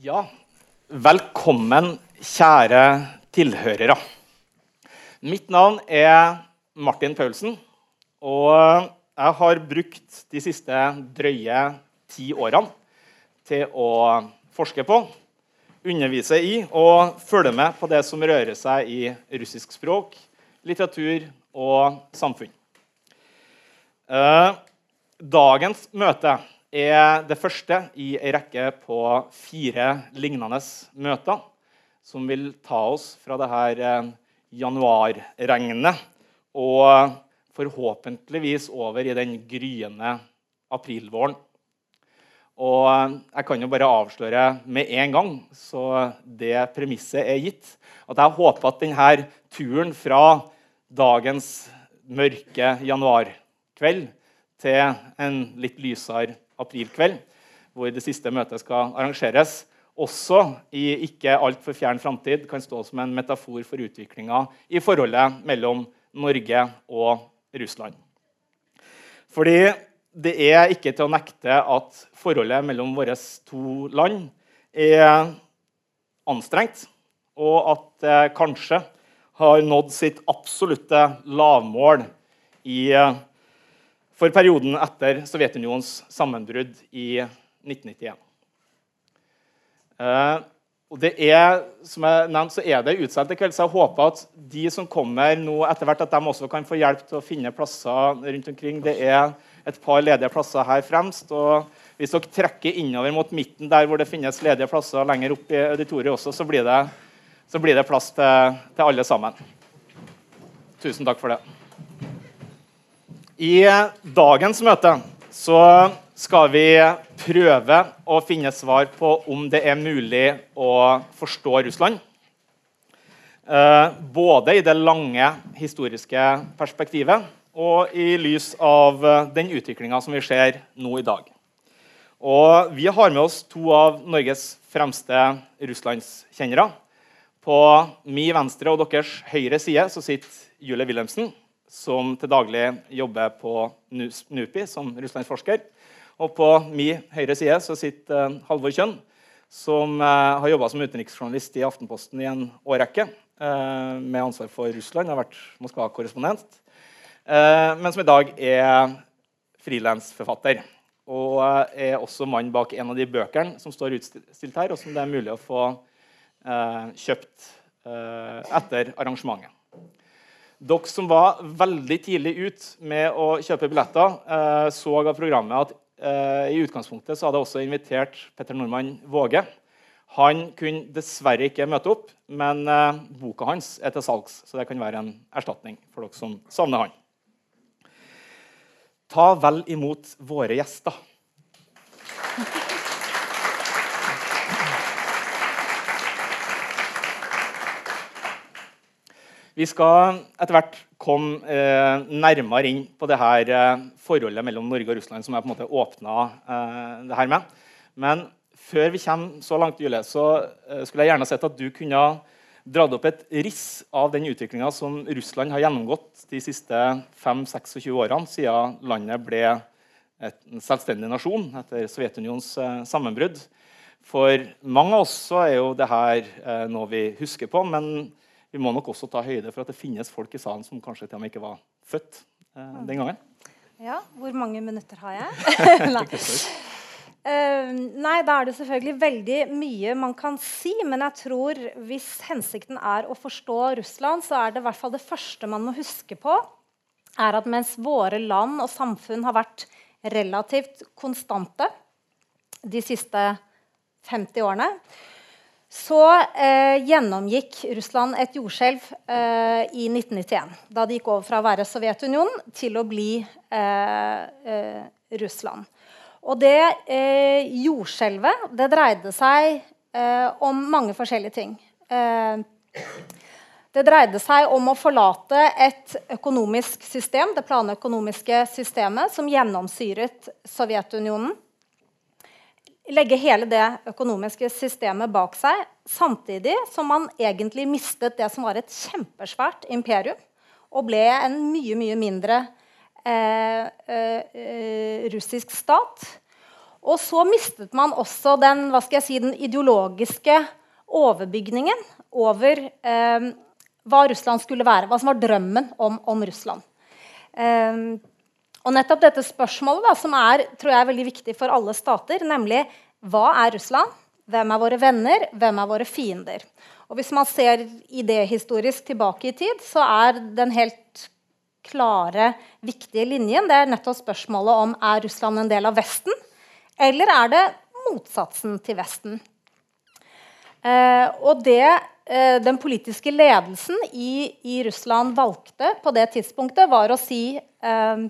Ja, velkommen, kjære tilhørere. Mitt navn er Martin Paulsen, og jeg har brukt de siste drøye ti årene til å forske på, undervise i og følge med på det som rører seg i russisk språk, litteratur og samfunn. Eh, dagens møte er det første i ei rekke på fire lignende møter som vil ta oss fra det her eh, januarregnet og forhåpentligvis over i den gryende aprilvåren. Og eh, jeg kan jo bare avsløre med en gang, så det premisset er gitt, at jeg håper at denne turen fra dagens mørke januarkveld til en litt lysere aprilkveld, hvor det siste møtet skal arrangeres, også i ikke altfor fjern framtid kan stå som en metafor for utviklinga i forholdet mellom Norge og Russland. Fordi det er ikke til å nekte at forholdet mellom våre to land er anstrengt, og at det kanskje har nådd sitt absolutte lavmål i for perioden etter Sovjetunionens sammenbrudd i 1991. Uh, og det er, som jeg nevnte, så er det utsatt i kveld, så jeg håper at de som kommer nå etter hvert, at de også kan få hjelp til å finne plasser rundt omkring. Det er et par ledige plasser her fremst. og Hvis dere trekker innover mot midten der hvor det finnes ledige plasser lenger opp i auditoriet også, så blir det, så blir det plass til, til alle sammen. Tusen takk for det. I dagens møte så skal vi prøve å finne svar på om det er mulig å forstå Russland. Eh, både i det lange historiske perspektivet og i lys av den utviklinga som vi ser nå i dag. Og vi har med oss to av Norges fremste russlandskjennere. På min venstre og deres høyre side så sitter Julie Wilhelmsen som til daglig jobber på NUPI som russlandsforsker. Og på min høyre side så sitter uh, Halvor Kjønn, som uh, har jobba som utenriksjournalist i Aftenposten i en årrekke uh, med ansvar for Russland. Har vært Moskva-korrespondent. men som i dag er frilansforfatter. Og er også mann bak en av de bøkene som står utstilt her, og som det er mulig å få kjøpt etter arrangementet. Dere som var veldig tidlig ut med å kjøpe billetter, eh, så av programmet at eh, i utgangspunktet så hadde jeg også invitert Petter Nordmann Våge. Han kunne dessverre ikke møte opp, men eh, boka hans er til salgs. Så det kan være en erstatning for dere som savner han. Ta vel imot våre gjester. Vi skal etter hvert komme eh, nærmere inn på det her eh, forholdet mellom Norge og Russland som jeg på en måte åpna eh, det her med. Men før vi kommer så langt, Julie, så eh, skulle jeg gjerne sett at du kunne dratt opp et riss av den utviklinga som Russland har gjennomgått de siste 5-26 årene siden landet ble en selvstendig nasjon etter Sovjetunionens eh, sammenbrudd. For mange av oss så er jo det her eh, noe vi husker på. men vi må nok også ta høyde for at det finnes folk i salen som kanskje til og med ikke var født eh, den gangen. Ja, Hvor mange minutter har jeg? nei. Uh, nei, da er det selvfølgelig veldig mye man kan si. Men jeg tror hvis hensikten er å forstå Russland, så er det i hvert fall det første man må huske på, er at mens våre land og samfunn har vært relativt konstante de siste 50 årene, så eh, gjennomgikk Russland et jordskjelv eh, i 1991. Da det gikk over fra å være Sovjetunionen til å bli eh, eh Russland. Og det eh, jordskjelvet det dreide seg eh, om mange forskjellige ting. det dreide seg om å forlate et økonomisk system, det planøkonomiske systemet, som gjennomsyret Sovjetunionen legge hele det økonomiske systemet bak seg, samtidig som man egentlig mistet det som var et kjempesvært imperium, og ble en mye, mye mindre eh, eh, russisk stat. Og så mistet man også den, hva skal jeg si, den ideologiske overbygningen over eh, hva Russland skulle være. Hva som var drømmen om, om Russland. Eh, og nettopp dette spørsmålet, da, som er, tror jeg veldig viktig for alle stater, nemlig hva er Russland? Hvem er våre venner? Hvem er våre fiender? Og Hvis man ser idehistorisk tilbake i tid, så er den helt klare, viktige linjen det er nettopp spørsmålet om er Russland en del av Vesten, eller er det motsatsen til Vesten. Eh, og det eh, den politiske ledelsen i, i, Russland valgte på det tidspunktet, var å si eh,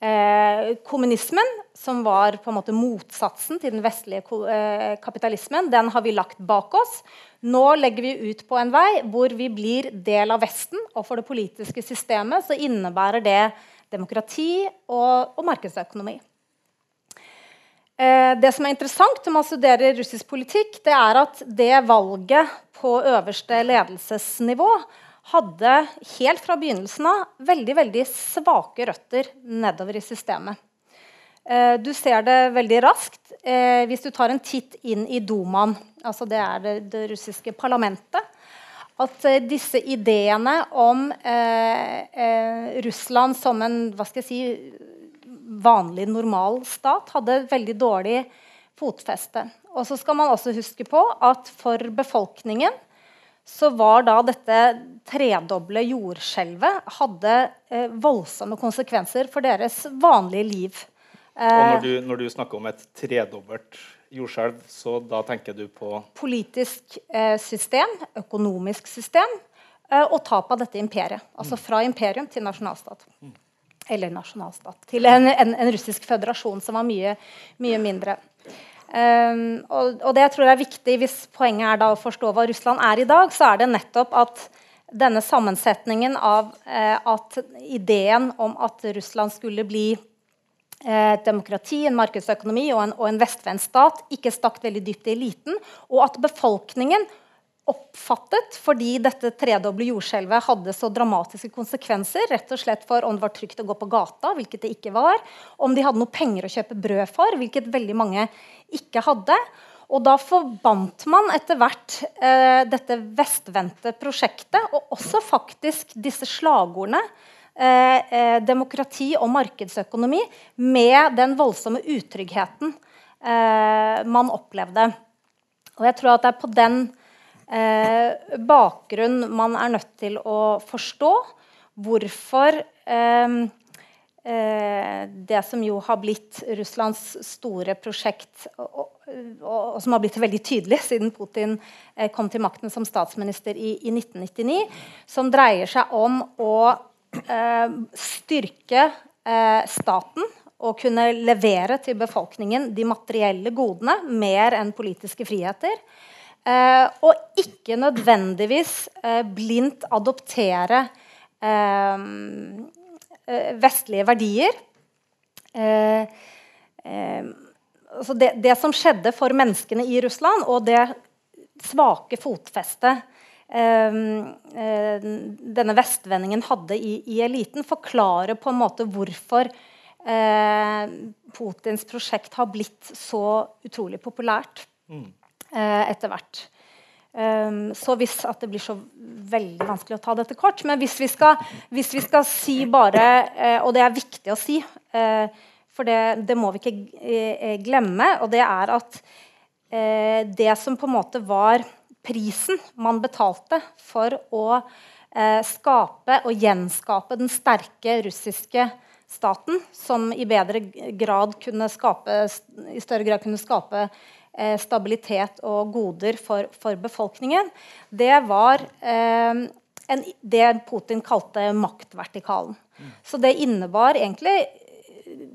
Eh, kommunismen, som var på en måte motsatsen til den vestlige eh, kapitalismen, den har vi lagt bak oss. Nå legger vi ut på en vei hvor vi blir del av Vesten. Og for det politiske systemet så innebærer det demokrati og, og markedsøkonomi. Eh, det som er interessant når man studerer russisk politikk, det er at det valget på øverste ledelsesnivå hadde helt fra begynnelsen av veldig, veldig svake røtter nedover i systemet. Eh, du ser det veldig raskt eh, hvis du tar en titt inn i Dumaen. Altså det er det, det russiske parlamentet. At eh, disse ideene om Russland som en hva skal jeg si, vanlig, normal stat hadde veldig dårlig fotfeste. Og så skal man også huske på at for befolkningen så var da dette tredoble jordskjelvet hadde eh, voldsomme konsekvenser for deres vanlige liv. Eh, og når du, når du, snakker om et tredobbelt jordskjelv, så da tenker du på Politisk eh, system, økonomisk system eh, og tap av dette imperiet. Altså mm. fra imperium til nasjonalstat. Mm. Eller nasjonalstat. Til en, en, en, russisk føderasjon som var mye, mye mindre. Um, og, og, det jeg tror er viktig Hvis poenget er da å forstå hva Russland er i dag, så er det nettopp at denne sammensetningen av eh, at ideen om at Russland skulle bli eh, et demokrati, en markedsøkonomi og en, og en vestvendt stat, ikke stakk veldig dypt i eliten, og at befolkningen oppfattet fordi dette tredoble jordskjelvet hadde så dramatiske konsekvenser. rett og slett for Om det var trygt å gå på gata, hvilket det ikke var. Om de hadde noe penger å kjøpe brød for, hvilket veldig mange ikke hadde. Og da forbandt man etter hvert eh, dette vestvendte prosjektet, og også faktisk disse slagordene, eh, eh, demokrati og markedsøkonomi, med den voldsomme utryggheten eh, man opplevde. Og jeg tror at det er på den eh, bakgrunn man er nødt til å forstå hvorfor eh, eh, det som jo har blitt Russlands store prosjekt, og, og, som har blitt veldig tydelig siden Putin eh, kom til makten som statsminister i, i 1999, som dreier seg om å eh, styrke eh, staten og kunne levere til befolkningen de materielle godene mer enn politiske friheter. Eh, og ikke nødvendigvis eh, blindt adoptere eh, vestlige verdier. Altså det, det, som skjedde for menneskene i Russland, og det svake fotfestet denne vestvendingen hadde i, i, eliten, forklarer på en måte hvorfor Putins prosjekt har blitt så utrolig populært. Mm. Eh, etter hvert. Um, så hvis at det blir så veldig vanskelig å ta dette kort. Men hvis vi skal, hvis vi skal si bare uh, Og det er viktig å si, uh, for det, det, må vi ikke glemme, og det er at det som på en måte var prisen man betalte for å skape og gjenskape den sterke russiske staten, som i bedre grad kunne skape, i større grad kunne skape eh, stabilitet og goder for, for befolkningen, det var eh, en, det Putin kalte maktvertikalen. Så det innebar egentlig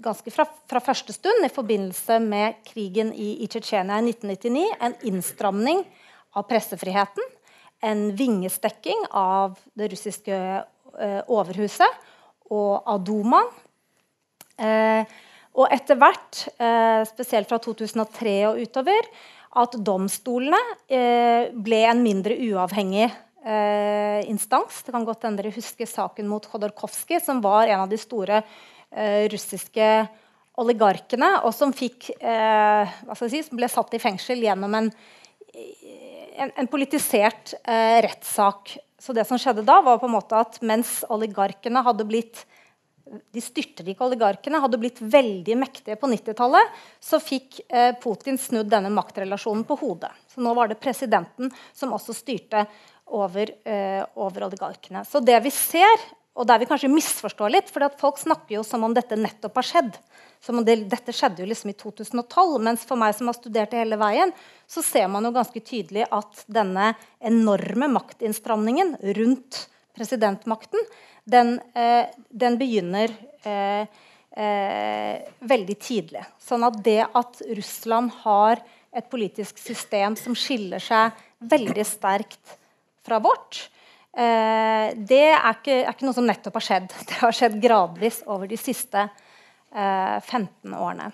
ganske fra, fra, første stund i forbindelse med krigen i, i Tsjetsjenia i 1999 en innstramning av pressefriheten, en vingestekking av det russiske eh, overhuset og av Dumaen. Eh, og etter hvert, eh, spesielt fra 2003 og utover, at domstolene eh, ble en mindre uavhengig eh, instans. Det kan godt hende dere husker saken mot Khodorkovskij, som var en av de store russiske oligarkene, og som, fikk, si, som ble satt i fengsel gjennom en, en, en politisert rettssak. Så det som skjedde da, var på en måte at mens oligarkene hadde blitt de styrtrike oligarkene hadde blitt veldig mektige på 90-tallet, så fikk eh, Putin snudd denne maktrelasjonen på hodet. Så nå var det presidenten som også styrte over, eh, over oligarkene. Så det vi ser, og der vi kanskje misforstår litt, for folk snakker jo som om dette nettopp har skjedd. Som om det, dette skjedde jo liksom i 2012. Mens for meg som har studert det hele veien, så ser man jo ganske tydelig at denne enorme maktinnstramningen rundt presidentmakten, den, eh, den begynner eh, eh, veldig tidlig. Sånn at det at Russland har et politisk system som skiller seg veldig sterkt fra vårt, Eh, det er ikke, er ikke, noe som nettopp har skjedd. Det har skjedd gradvis over de siste eh, 15 årene.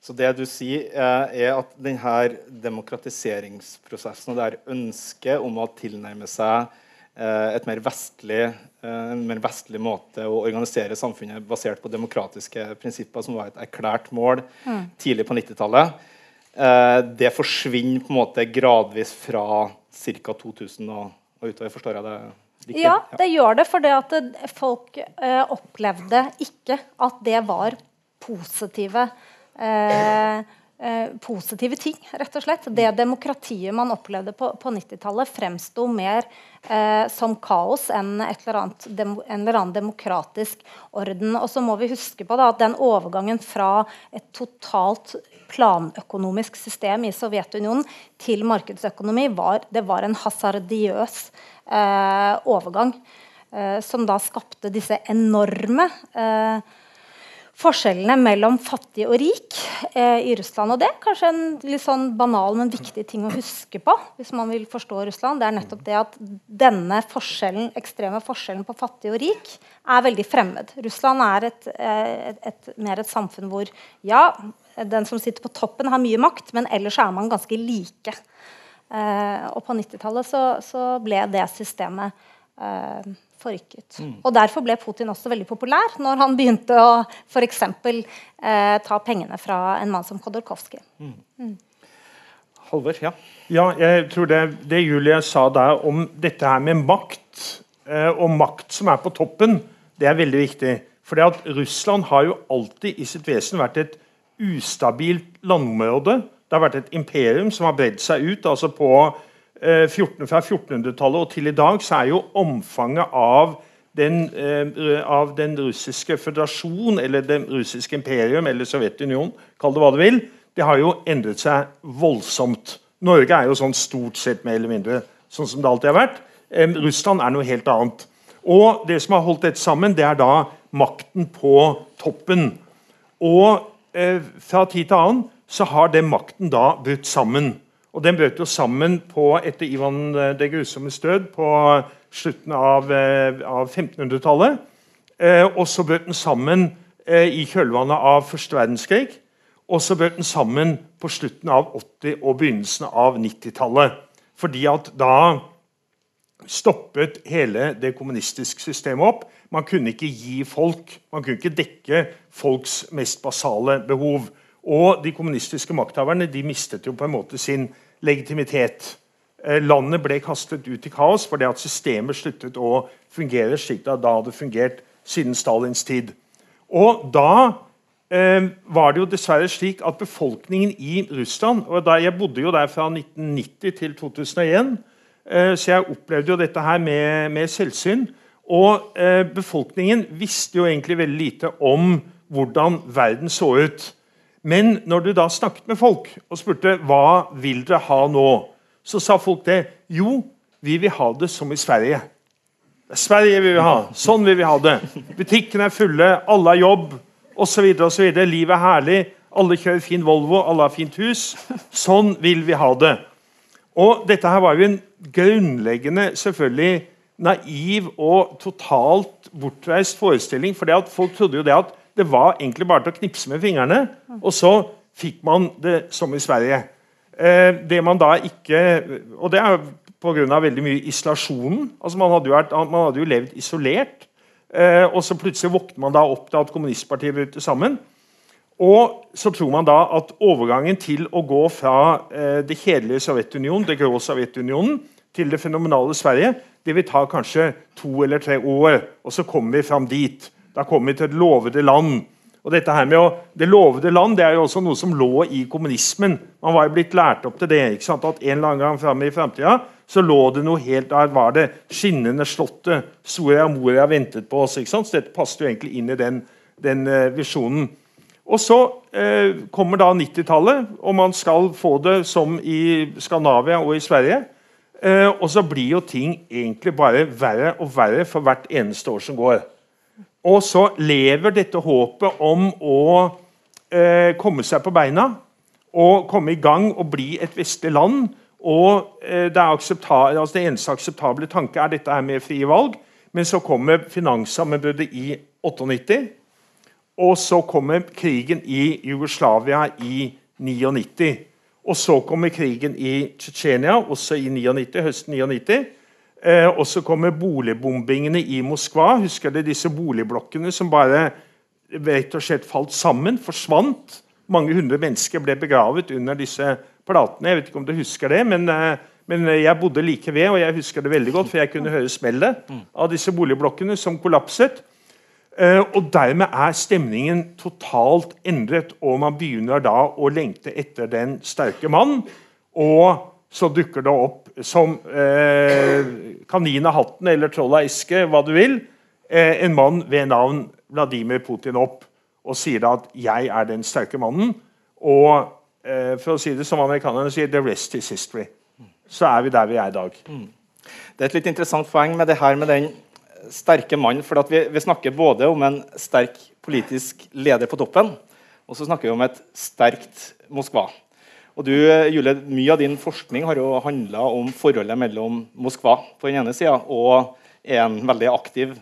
Så det du sier, eh, er at denne demokratiseringsprosessen og det er ønsket om å tilnærme seg mer vestlig, eh, en mer vestlig måte å organisere samfunnet basert på demokratiske prinsipper, som var et erklært mål mm. tidlig på 90-tallet, eh, det forsvinner på en måte gradvis fra ca. 2000 og og utover. Forstår jeg det riktig? Ja, det gjør det. For det at folk eh, opplevde ikke at det var positive eh, eh, positive ting, rett og slett. Det demokratiet man opplevde på, på 90-tallet, fremsto mer eh, som kaos enn eller dem, en eller annen demokratisk orden. Og så må vi huske på da, at den overgangen fra et totalt planøkonomisk system i Sovjetunionen til markedsøkonomi var, det var en hasardiøs eh, overgang. Eh, som da skapte disse enorme eh, forskjellene mellom fattig og rik eh, i Russland. Og det er kanskje en litt sånn banal, men viktig ting å huske på hvis man vil forstå Russland. Det er nettopp det at denne forskjellen, ekstreme forskjellen på fattig og rik er veldig fremmed. Russland er et, eh, et, et, mer et samfunn hvor ja, den som sitter på toppen, har mye makt, men ellers er man ganske like. Eh, og på 90-tallet så, så, ble det systemet eh, forrykket. Mm. Og Derfor ble Putin også veldig populær når han begynte å f.eks. Eh, ta pengene fra en mann som Khodorkovskij. Mm. Mm. Halvor, ja. Ja, jeg tror det, det Julie sa der om dette her med makt, eh, og makt som er på toppen, det er veldig viktig. For at Russland har jo alltid i sitt vesen vært et ustabilt landområde. Det har vært et imperium som har bredd seg ut. altså på 14, Fra 1400-tallet og til i dag så er jo omfanget av den, eh, av den russiske føderasjon, eller det russiske imperium, eller Sovjetunionen, kall det hva du vil, det har jo endret seg voldsomt. Norge er jo sånn stort sett mer eller mindre sånn som det alltid har vært. Eh, Russland er noe helt annet. Og det som har holdt dette sammen, det er da makten på toppen. Og Eh, fra tid til annen så har den makten da brutt sammen. Og Den brøt jo sammen på, etter Ivan eh, det grusommes død på slutten av, eh, av 1500-tallet. og så brøt den sammen i kjølvannet av første verdenskrig. Og så brøt den sammen på slutten av 80- og begynnelsen av 90-tallet. Fordi at da stoppet hele det kommunistiske systemet opp. Man kunne ikke gi folk, man kunne ikke dekke folks mest basale behov. Og de kommunistiske makthaverne de mistet jo på en måte sin legitimitet. Eh, landet ble kastet ut i kaos fordi at systemet sluttet å fungere slik det da hadde fungert siden Stalins tid. Og da eh, var det jo dessverre slik at befolkningen i Russland og da Jeg bodde jo der fra 1990 til 2001, eh, så jeg opplevde jo dette her med, med selvsyn. Og eh, befolkningen visste jo egentlig veldig lite om hvordan verden så ut. Men når du da snakket med folk og spurte hva vil dere ha nå, så sa folk det. Jo, vi vil ha det som i Sverige. Det er Sverige vi vil ha. Sånn vil vi ha det. Butikkene er fulle, alle har jobb osv. Livet er herlig. Alle kjører fin Volvo, alle har fint hus. Sånn vil vi ha det. Og dette her var jo en grunnleggende selvfølgelig naiv og totalt bortreist forestilling. For folk trodde jo det at det var egentlig bare til å knipse med fingrene, og så fikk man det som i Sverige. Eh, det man da ikke Og det er pga. veldig mye isolasjonen. Altså man, hadde vært, man, hadde jo levd isolert. Eh, og så plutselig våkner man da opp til at kommunistpartiet bryter sammen. Og så tror man da at overgangen til å gå fra eh, det kjedelige Sovjetunionen, det grå Sovjetunionen til det fenomenale Sverige det vil ta kanskje to eller tre år. Og så kommer vi fram dit. Da kommer vi til et lovede land. Og dette her med å, Det lovede land det er jo også noe som lå i kommunismen. Man var jo blitt lært opp til det. ikke sant? At en eller annen gang fram i framtida så lå det noe helt Der var det skinnende slottet Soria Moria ventet på oss. ikke sant? Så dette passet jo egentlig inn i den, den uh, visjonen. Og så eh, kommer da 90-tallet, og man skal få det som i Skandinavia og i Sverige. Eh, og så blir jo ting egentlig bare verre og verre for hvert eneste år som går. Og så lever dette håpet om å eh, komme seg på beina og komme i gang og bli et vestlig land. Og eh, det, altså det, eneste akseptable tanke er dette her med frie valg. Men så kommer finanssammenbruddet i 98. Og så kommer krigen i Jugoslavia i 99. Og så kommer krigen i Tsjetsjenia, også i 99, høsten 99. Eh, og så kommer boligbombingene i Moskva. Husker dere disse boligblokkene som bare rett og slett falt sammen? Forsvant. Mange hundre mennesker ble begravet under disse platene. Jeg vet ikke om dere husker det, men, eh, men jeg bodde like ved, og jeg husker det veldig godt, for jeg kunne høre smellet av disse boligblokkene som kollapset. Eh, og Dermed er stemningen totalt endret, og man begynner da å lengte etter den sterke mann. Og så dukker det opp som eh, kanin av hatten eller troll av eske, hva du vil, eh, en mann ved navn Vladimir Putin opp og sier at 'jeg er den sterke mannen'. Og for å si det som amerikanerne sier 'the rest is history'. Så er vi der vi er i dag. Mm. Det er et litt interessant poeng med det her med den sterke mannen. For vi, vi, snakker både om en sterk politisk leder på toppen, og så snakker vi om et sterkt Moskva. Og du, Julie, Mye av din forskning har jo handla om forholdet mellom Moskva på den ene sida og en veldig aktiv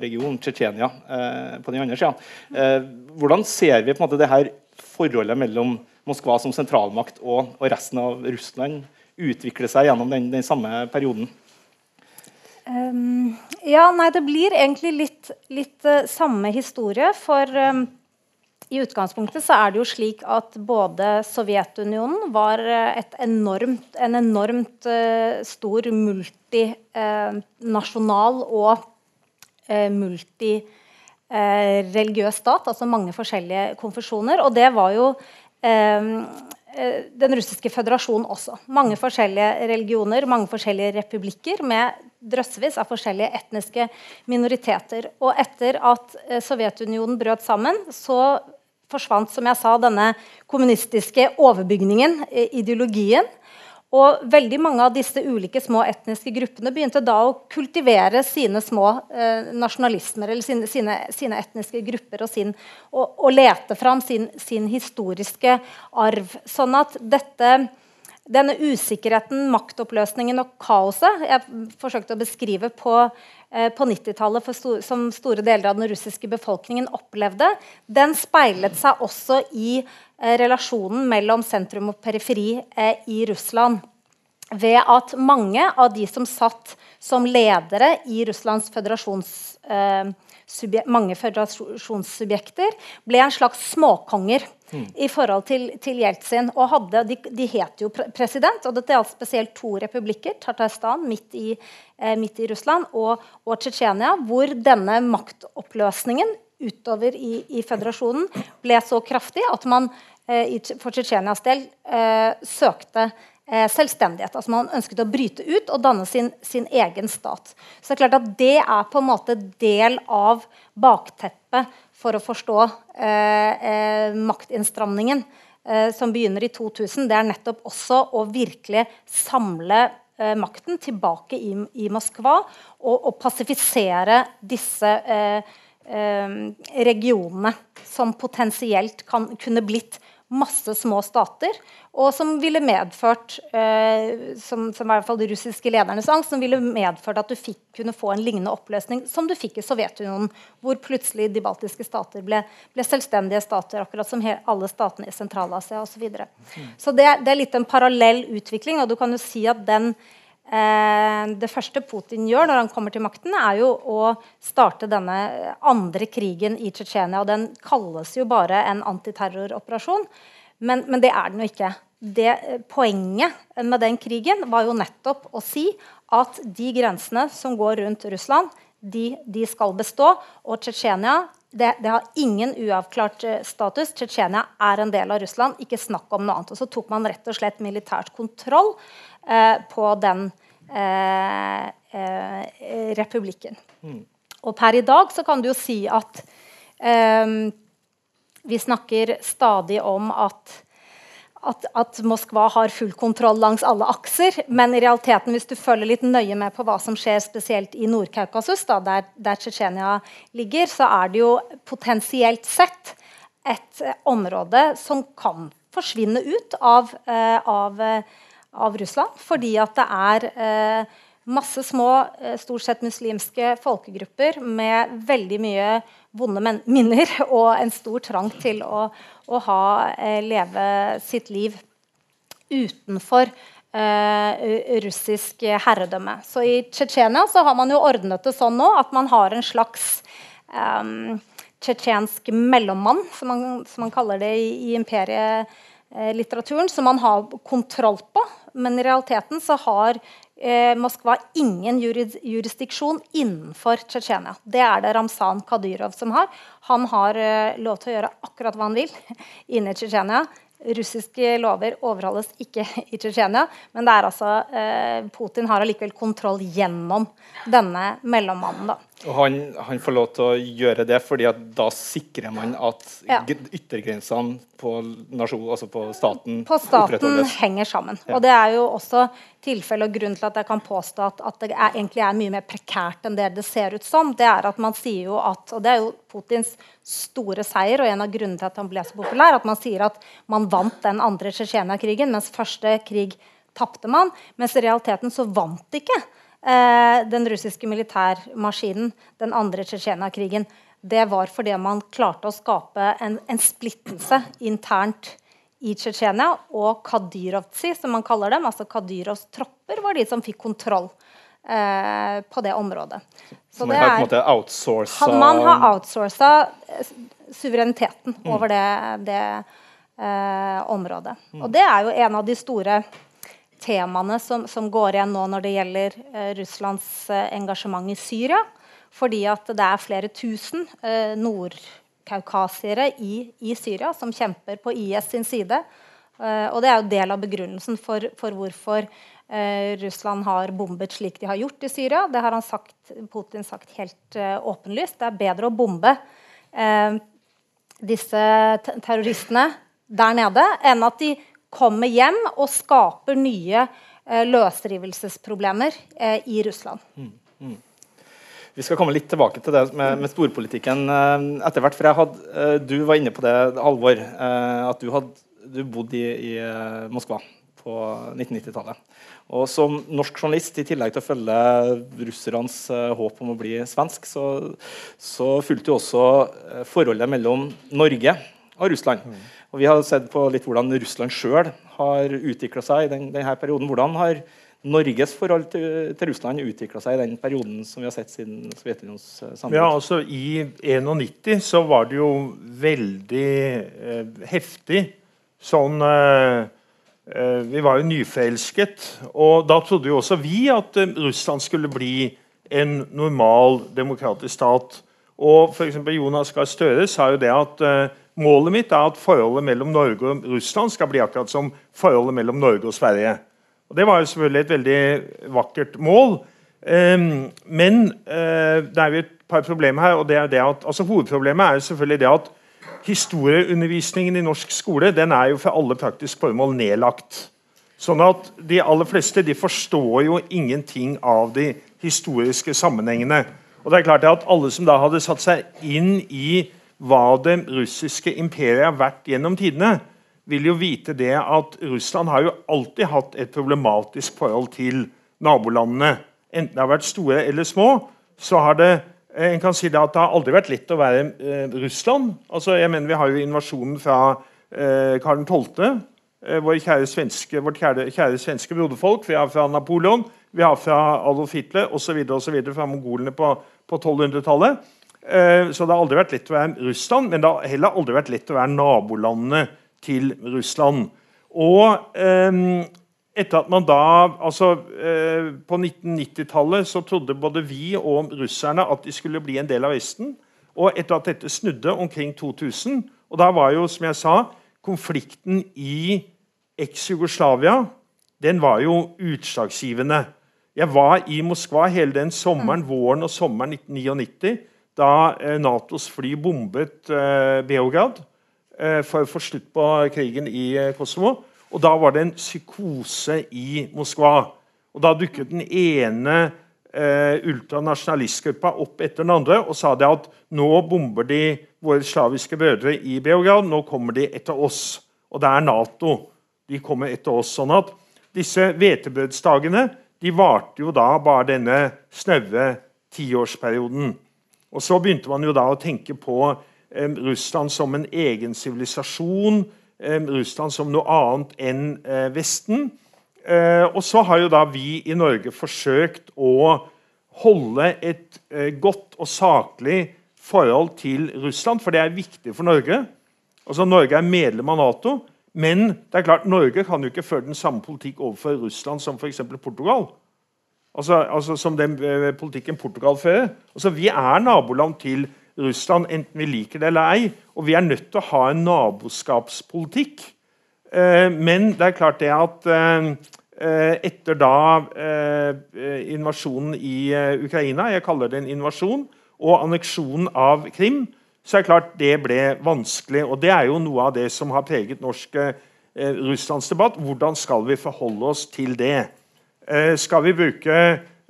region, Tsjetsjenia, eh, på den andre sida. Eh, hvordan ser vi på en måte det her forholdet mellom Moskva som sentralmakt og, og resten av Russland utvikle seg gjennom den, den samme perioden? Um, ja, nei, det blir egentlig litt, litt uh, samme historie. For um, i utgangspunktet så er det jo slik at både Sovjetunionen var uh, enormt, en enormt uh, stor multinasjonal og multireligiøs stat. Altså mange forskjellige konfesjoner. Og det var jo den russiske føderasjonen også. Mange forskjellige religioner, mange forskjellige republikker med drøssevis av forskjellige etniske minoriteter. Og etter at eh, Sovjetunionen brøt sammen, så forsvant som jeg sa, denne kommunistiske overbygningen, eh, ideologien. Og veldig mange av disse ulike små etniske gruppene begynte da å kultivere sine små eh, nasjonalismer, eller sine, sine, sine, etniske grupper, og, sin, og, og lete fram sin, sin, historiske arv. Sånn at dette denne usikkerheten, maktoppløsningen og kaoset jeg forsøkte å beskrive på, på 90-tallet som store deler av den russiske befolkningen opplevde, den speilet seg også i eh, relasjonen mellom sentrum og periferi eh, i Russland. Ved at mange av de som satt som ledere i Russlands føderasjons eh, mange føderasjonssubjekter, ble en slags småkonger mm. i forhold til, til Jeltsin. Og hadde, de, de het jo president, og dette gjaldt spesielt to republikker, Tartarstan midt i, eh, midt i Russland og, og Tsjetsjenia, hvor denne maktoppløsningen utover i, i, føderasjonen ble så kraftig at man eh, for Tsjetsjenias del eh, søkte selvstendighet. Altså Man ønsket å bryte ut og danne sin, sin, egen stat. Så det er klart at det er på en måte del av bakteppet for å forstå eh, eh, maktinnstramningen eh, som begynner i 2000. Det er nettopp også å virkelig samle eh, makten tilbake i, i Moskva og, og passifisere disse eh, regionene som potensielt kan, kunne blitt masse små stater, og som ville medført eh, som, som i hvert fall de russiske ledernes angst, som ville medført at du fikk, kunne få en lignende oppløsning som du fikk i Sovjetunionen, hvor plutselig de baltiske stater ble, ble selvstendige stater, akkurat som alle statene i Sentral-Asia osv. Så, videre. så det, det, er litt en parallell utvikling, og du kan jo si at den det første Putin gjør når han kommer til makten, er jo å starte denne andre krigen i Tsjetsjenia. Den kalles jo bare en antiterroroperasjon, men, men det er den jo ikke. Det, poenget med den krigen var jo nettopp å si at de grensene som går rundt Russland, de, de skal bestå. Og Tsjetsjenia det, det, har ingen uavklart eh, status. Tsjetsjenia er en del av Russland. Ikke snakk om noe annet. Og så tok man rett og slett militært kontroll eh, på den Eh, eh, republikken. Mm. Og per i dag så kan du jo si at eh, vi snakker stadig om at at, at, Moskva har full kontroll langs alle akser. Men i realiteten, hvis du følger litt nøye med på hva som skjer spesielt i Nord-Kaukasus, der, der Tsjetsjenia ligger, så er det jo potensielt sett et eh, område som kan forsvinne ut av, eh, av av Russland. Fordi at det er eh, masse små, eh, stort sett muslimske folkegrupper med veldig mye vonde minner og en stor trang til å, å ha, eh, leve sitt liv utenfor eh, russisk herredømme. Så i Tsjetsjenia har man jo ordnet det sånn nå at man har en slags um, tsjetsjensk mellommann, som man, som man, kaller det i, i imperielitteraturen, som man har kontroll på. Men i realiteten så har eh, Moskva ingen jurisdiksjon innenfor Tsjetsjenia. Det er det Ramzan Kadyrov som har. Han har eh, lov til å gjøre akkurat hva han vil inne i Tsjetsjenia. Russiske lover overholdes ikke i Tsjetsjenia. Men det er altså, eh, Putin har allikevel kontroll gjennom denne mellommannen. da. Og han, han, får lov til å gjøre det, fordi da sikrer man at ja. yttergrensene på, nasjon, altså på staten På staten henger sammen. Ja. Og Det er jo også tilfelle og grunn til at jeg kan påstå at, at det er, egentlig er mye mer prekært enn det det ser ut som. Det er at man sier jo at, og det er jo Putins store seier og en av grunnene til at han ble så populær, at man sier at man vant den andre Tsjetsjenia-krigen, mens første krig tapte man. Mens i realiteten så vant ikke eh, den russiske militærmaskinen, den andre Tsjetsjenia-krigen, det var fordi man klarte å skape en, en splittelse internt i Tsjetsjenia. Og Kadyrovtsi, som man kaller dem, altså Kadyrovs tropper, var de som fikk kontroll eh, på det området. Så man har på en måte Man har outsourca eh, suvereniteten mm. over det, det eh, området. Mm. Og det er jo en av de store temaene som, som, går igjen nå når det gjelder eh, Russlands eh, engasjement i Syria. Fordi at det er flere tusen eh, nordkaukasiere i, i, Syria som kjemper på IS sin side. Eh, og det er jo del av begrunnelsen for, for hvorfor eh, Russland har bombet slik de har gjort i Syria. Det har sagt, Putin sagt helt eh, åpenlyst. Det er bedre å bombe disse terroristene der nede enn at de kommer hjem og skaper nye eh, løsrivelsesproblemer eh, i Russland. Mm, mm. Vi skal komme litt tilbake til det med, med storpolitikken eh, etter hvert. for hadde, Du var inne på det, Halvor, at du hadde bodd i, i eh, Moskva på 1990-tallet. Og Som norsk journalist, i tillegg til å følge russernes håp om å bli svensk, så, så fulgte du også forholdet mellom Norge og Russland. Mm. Og Vi har sett på litt hvordan Russland sjøl har utvikla seg i den, denne perioden. Hvordan har Norges forhold til, til Russland utvikla seg i den perioden som vi har sett siden Sovjetunionens samarbeid? Ja, altså, I 91 så var det jo veldig eh, heftig sånn eh, eh, Vi var jo nyforelsket. Og da trodde jo også vi at eh, Russland skulle bli en normal demokratisk stat. Og f.eks. Jonas Gahr Støre sa jo det at eh, Målet mitt er at forholdet mellom Norge og Russland skal bli akkurat som forholdet mellom Norge og Sverige. Og Det var jo selvfølgelig et veldig vakkert mål. Um, men uh, det er jo et par problemer her. og det er det at, altså Hovedproblemet er jo selvfølgelig det at historieundervisningen i norsk skole den er jo for alle praktiske formål nedlagt. Sånn at De aller fleste de forstår jo ingenting av de historiske sammenhengene. Og det er klart at Alle som da hadde satt seg inn i hva det russiske imperiet har vært gjennom tidene, vil jo vite det at Russland har jo alltid hatt et problematisk forhold til nabolandene. Enten det har vært store eller små, så har det eh, en kan si det at det har aldri vært lett å være eh, Russland. Altså, jeg mener Vi har jo invasjonen fra eh, Karl 12., eh, vår kjære svenske, vårt kjære, kjære svenske broderfolk Vi har fra Napoleon. vi har fra Adolf Hitler osv. fra mongolene på, på 1200-tallet. Eh, så det har aldri vært lett å være Russland, men det har heller aldri vært lett å være nabolandene til Russland. Og eh, etter at man da, altså eh, På 1990-tallet så trodde både vi og russerne at de skulle bli en del av Vesten. Og etter at dette snudde omkring 2000 Og da var jo, som jeg sa, konflikten i eks-Jugoslavia den var jo utslagsgivende. Jeg var i Moskva hele den sommeren, våren og sommeren 1999 da eh, Natos fly bombet eh, Beograd eh, for å få slutt på krigen i Kosovo. Og Da var det en psykose i Moskva. Og Da dukket den ene ultranasjonalistgruppa opp etter den andre og sa det at nå bomber de våre slaviske brødre i Beograd. Nå kommer de etter oss. Og det er Nato. De kommer etter oss. sånn at Disse hvetebrødsdagene de varte jo da bare denne snaue tiårsperioden. Og Så begynte man jo da å tenke på eh, Russland som en egen sivilisasjon. Eh, Russland som noe annet enn eh, Vesten. Og så har jo da vi i Norge forsøkt å holde et godt og saklig forhold til Russland, for det er viktig for Norge. Altså Norge er medlem av Nato, men det er klart Norge kan jo ikke føre den samme politikk overfor Russland som f.eks. Portugal. Altså, altså Som den eh, politikken Portugal fører. Altså, vi er naboland til Russland, enten vi liker det eller ei. Og vi er nødt til å ha en naboskapspolitikk. Eh, men det er klart det at eh, eh etter da eh, invasjonen i eh, Ukraina Jeg kaller det en invasjon. Og anneksjonen av Krim. Så er det klart det ble vanskelig. Og det er jo noe av det som har preget norsk russlandsdebatt. Hvordan skal vi forholde oss til det? Eh, skal vi bruke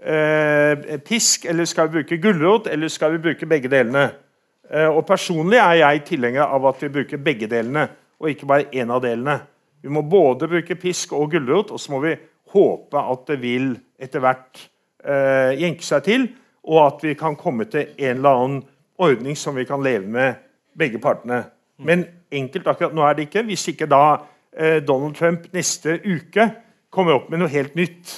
eh, pisk, eller skal vi bruke gulrot, eller skal vi bruke begge delene? Eh, og Personlig er jeg tilhenger av at vi bruker begge delene, og ikke bare én av delene. Vi må både bruke pisk og gulrot, og så må vi håpe at det vil etter hvert eh, jenke seg til, og at vi kan komme til en eller annen ordning som vi kan leve med begge partene. Men enkelt akkurat nå er det ikke. Hvis ikke da eh, Donald Trump neste uke kommer opp med noe helt nytt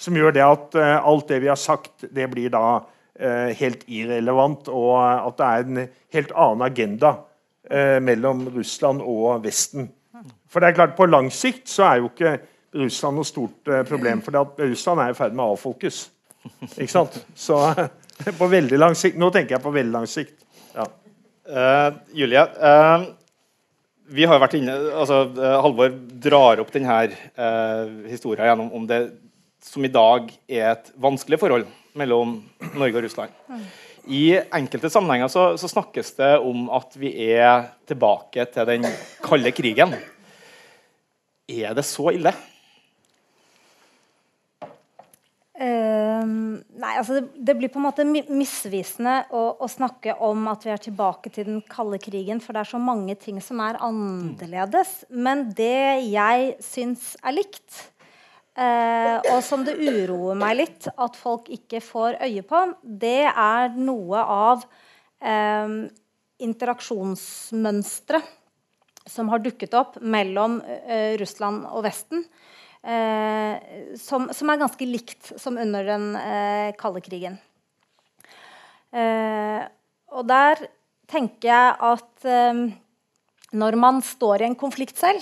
som gjør det at uh, alt det vi har sagt, det blir da uh, helt irrelevant, og at det er en helt annen agenda uh, mellom Russland og Vesten. For det er klart, På lang sikt så er jo ikke Russland noe stort problem, for Russland er i ferd med å avfolkes. Ikke sant? Så på veldig lang sikt Nå tenker jeg på veldig lang sikt. Ja. Julie, vi har vært inne, altså Halvor drar opp denne eh, historien gjennom om det som i dag er et vanskelig forhold mellom Norge og Russland. I enkelte sammenhenger så, så, snakkes det om at vi er tilbake til den kalde krigen. Er det så ille? Uh, nei, altså det, det, blir på en måte misvisende å, å, snakke om at vi er tilbake til den kalde krigen, for det er så mange ting som er annerledes. Men det jeg syns er likt, uh, og som det uroer meg litt at folk ikke får øye på, det er noe av um, interaksjonsmønstre som har dukket opp mellom uh, Russland og Vesten. Eh, som, som, er ganske likt som under den eh, kalde krigen. Eh, og der tenker jeg at eh, når man står i en konflikt selv,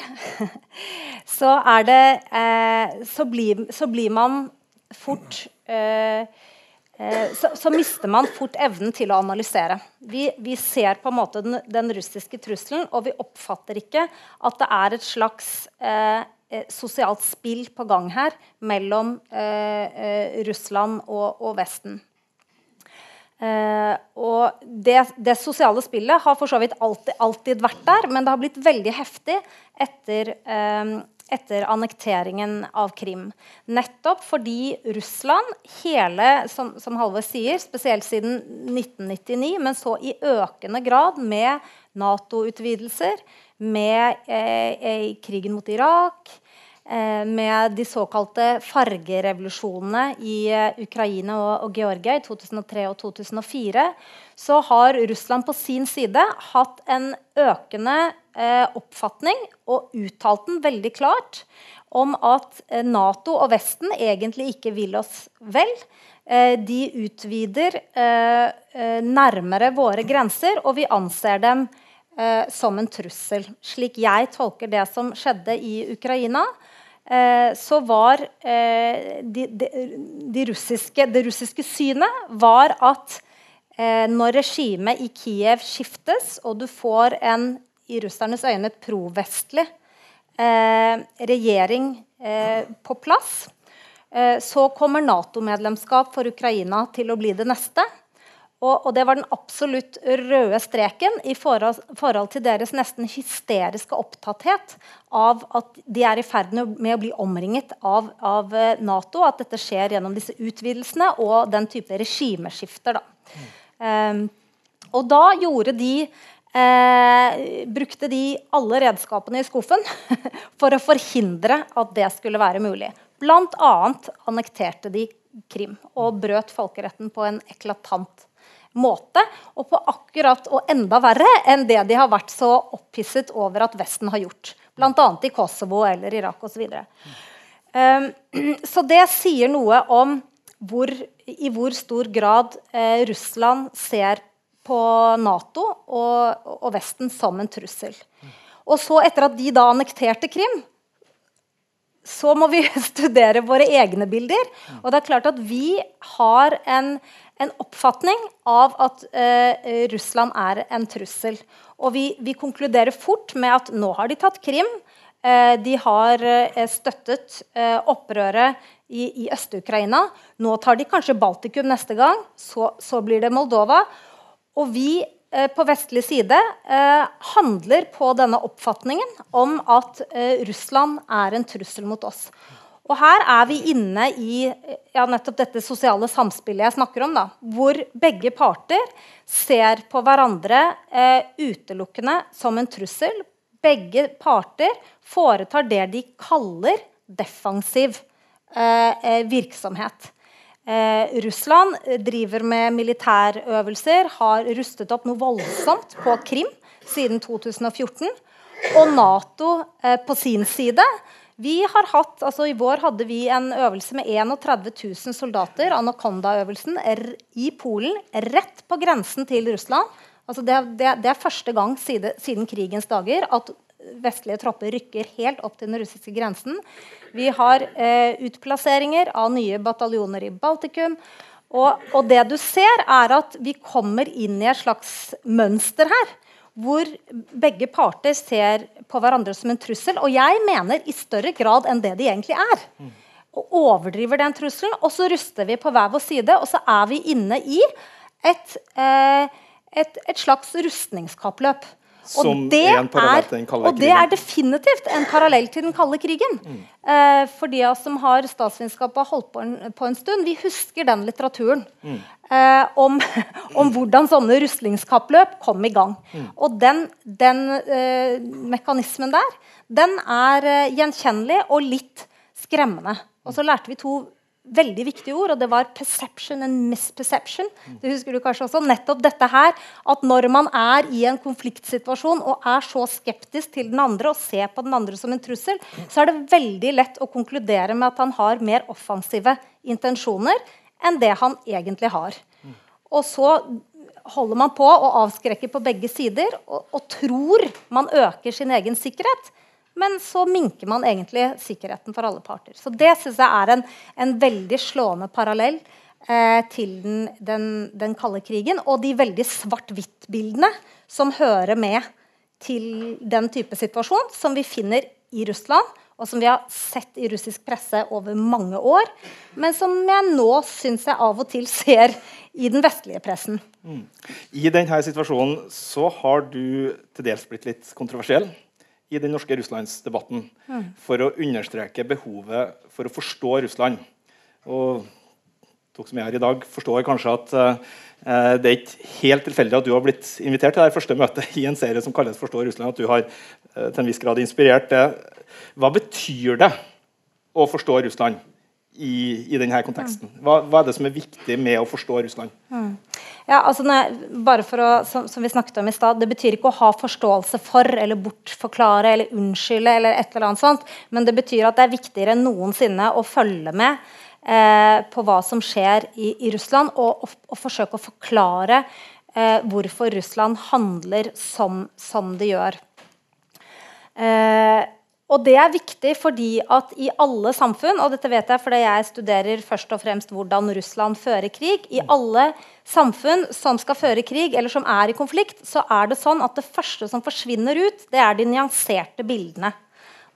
så er det eh, så blir, så, blir, man fort så, så, mister man fort evnen til å analysere. Vi, vi ser på en måte den, den, russiske trusselen, og vi oppfatter ikke at det er et slags eh, eh, sosialt spill på gang her mellom eh, eh, Russland og, og Vesten. Eh, og det, det, sosiale spillet har for så vidt alltid, alltid, vært der, men det har blitt veldig heftig etter, eh, etter annekteringen av Krim. Nettopp fordi Russland, hele, som, som Halvor sier, spesielt siden 1999, men så i økende grad med Nato-utvidelser, med eh, krigen mot Irak, eh, med de såkalte fargerevolusjonene i eh, Ukraina og, og, Georgia i 2003 og 2004, så har Russland på sin side hatt en økende eh, oppfatning og uttalt den veldig klart om at eh, Nato og Vesten egentlig ikke vil oss vel. Eh, de utvider nærmere våre grenser, og vi anser dem som en trussel. Slik jeg tolker det som skjedde i Ukraina, så var de, de, de russiske, det russiske synet var at når regimet i Kiev skiftes, og du får en i russernes øyne provestlig Eh, regjering eh, på plass, eh, så kommer Nato-medlemskap for Ukraina til å bli det neste. Og, og, det var den absolutt røde streken i forhold, forhold, til deres nesten hysteriske opptatthet av at de er i ferd med å bli omringet av, av Nato. At dette skjer gjennom disse utvidelsene og den type regimeskifter. Da. Mm. Um, og da gjorde de eh, brukte de alle redskapene i skuffen for å forhindre at det skulle være mulig. Bl.a. annekterte de Krim og brøt folkeretten på en eklatant måte. Og på akkurat og enda verre enn det de har vært så opphisset over at Vesten har gjort. Bl.a. i Kosovo eller Irak osv. Så, um, så det sier noe om hvor, i hvor stor grad eh, Russland ser på Nato og, og, Vesten som en trussel. Og så, etter at de da annekterte Krim, så må vi studere våre egne bilder. Og det er klart at vi har en, en oppfatning av at eh, Russland er en trussel. Og vi, vi, konkluderer fort med at nå har de tatt Krim. Eh, de har eh, støttet eh, opprøret i, i Øst-Ukraina. Nå tar de kanskje Baltikum neste gang. Så, så blir det Moldova. Og vi eh, på vestlig side eh, handler på denne oppfatningen om at Russland er en trussel mot oss. Og her er vi inne i ja, nettopp dette sosiale samspillet jeg snakker om. Da, hvor begge parter ser på hverandre eh, utelukkende som en trussel. Begge parter foretar det de kaller defensiv eh, virksomhet. Eh, Russland driver med militærøvelser, har rustet opp noe voldsomt på Krim siden 2014. Og Nato eh, på sin side vi har hatt, altså I vår hadde vi en øvelse med 31 000 soldater, Anaconda-øvelsen, i Polen, rett på grensen til Russland. Altså det, det, det er første gang siden, siden krigens dager at vestlige tropper rykker helt opp til den russiske grensen. Vi har eh, utplasseringer av nye bataljoner i Baltikum. Og, og, det du ser, er at vi kommer inn i et slags mønster her. Hvor begge parter ser på hverandre som en trussel. Og jeg mener i større grad enn det de egentlig er. Og overdriver den trusselen. Og så ruster vi på hver vår side, og så er vi inne i et, eh, et, et slags rustningskappløp. Som og det en parallell til den kalde krigen. Og det er definitivt en parallell til den kalde krigen. Mm. Eh, for de som har statsvitenskap holdt på en, på en, stund, vi husker den litteraturen. Mm. Eh, om, om, hvordan sånne rustlingskappløp kom i gang. Mm. Og den, den eh, mekanismen der, den er eh, gjenkjennelig og litt skremmende. Og så lærte vi to veldig viktige ord, og det var 'perception and misperception'. Det husker du kanskje også. Nettopp dette her, at når man er i en konfliktsituasjon og er så skeptisk til den andre og ser på den andre som en trussel, så er det veldig lett å konkludere med at han har mer offensive intensjoner enn det han egentlig har. Og så holder man på å avskrekke på begge sider og, og tror man øker sin egen sikkerhet. Men så minker man egentlig sikkerheten for alle parter. Så det syns jeg er en, en, veldig slående parallell eh, til den, den, den, kalde krigen. Og de veldig svart-hvitt-bildene som hører med til den type situasjon som vi finner i Russland, og som vi har sett i russisk presse over mange år, men som jeg nå syns jeg av og til ser i den vestlige pressen. Mm. I denne situasjonen så har du til dels blitt litt kontroversiell i den norske russlandsdebatten mm. for å understreke behovet for å forstå Russland. Og dere som er her i dag, forstår kanskje at uh, det er ikke helt tilfeldig at du har blitt invitert til det første møtet i en serie som kalles 'Forstå Russland'. At du har uh, til en viss grad inspirert det. Hva betyr det å forstå Russland? I, i, denne konteksten. Hva, hva, er det som er viktig med å forstå Russland? Mm. Ja, altså jeg, bare for å, som, som, vi snakket om i stad, Det betyr ikke å ha forståelse for eller bortforklare eller unnskylde, eller et eller annet sånt, men det betyr at det er viktigere enn noensinne å følge med eh, på hva som skjer i, i Russland, og, og, og, forsøke å forklare eh, hvorfor Russland handler som, som det gjør. Eh, og det er viktig fordi at i alle samfunn, og dette vet jeg fordi jeg studerer først og fremst hvordan Russland fører krig I alle samfunn som skal føre krig, eller som er i konflikt, så er det sånn at det første som forsvinner ut, det er de nyanserte bildene.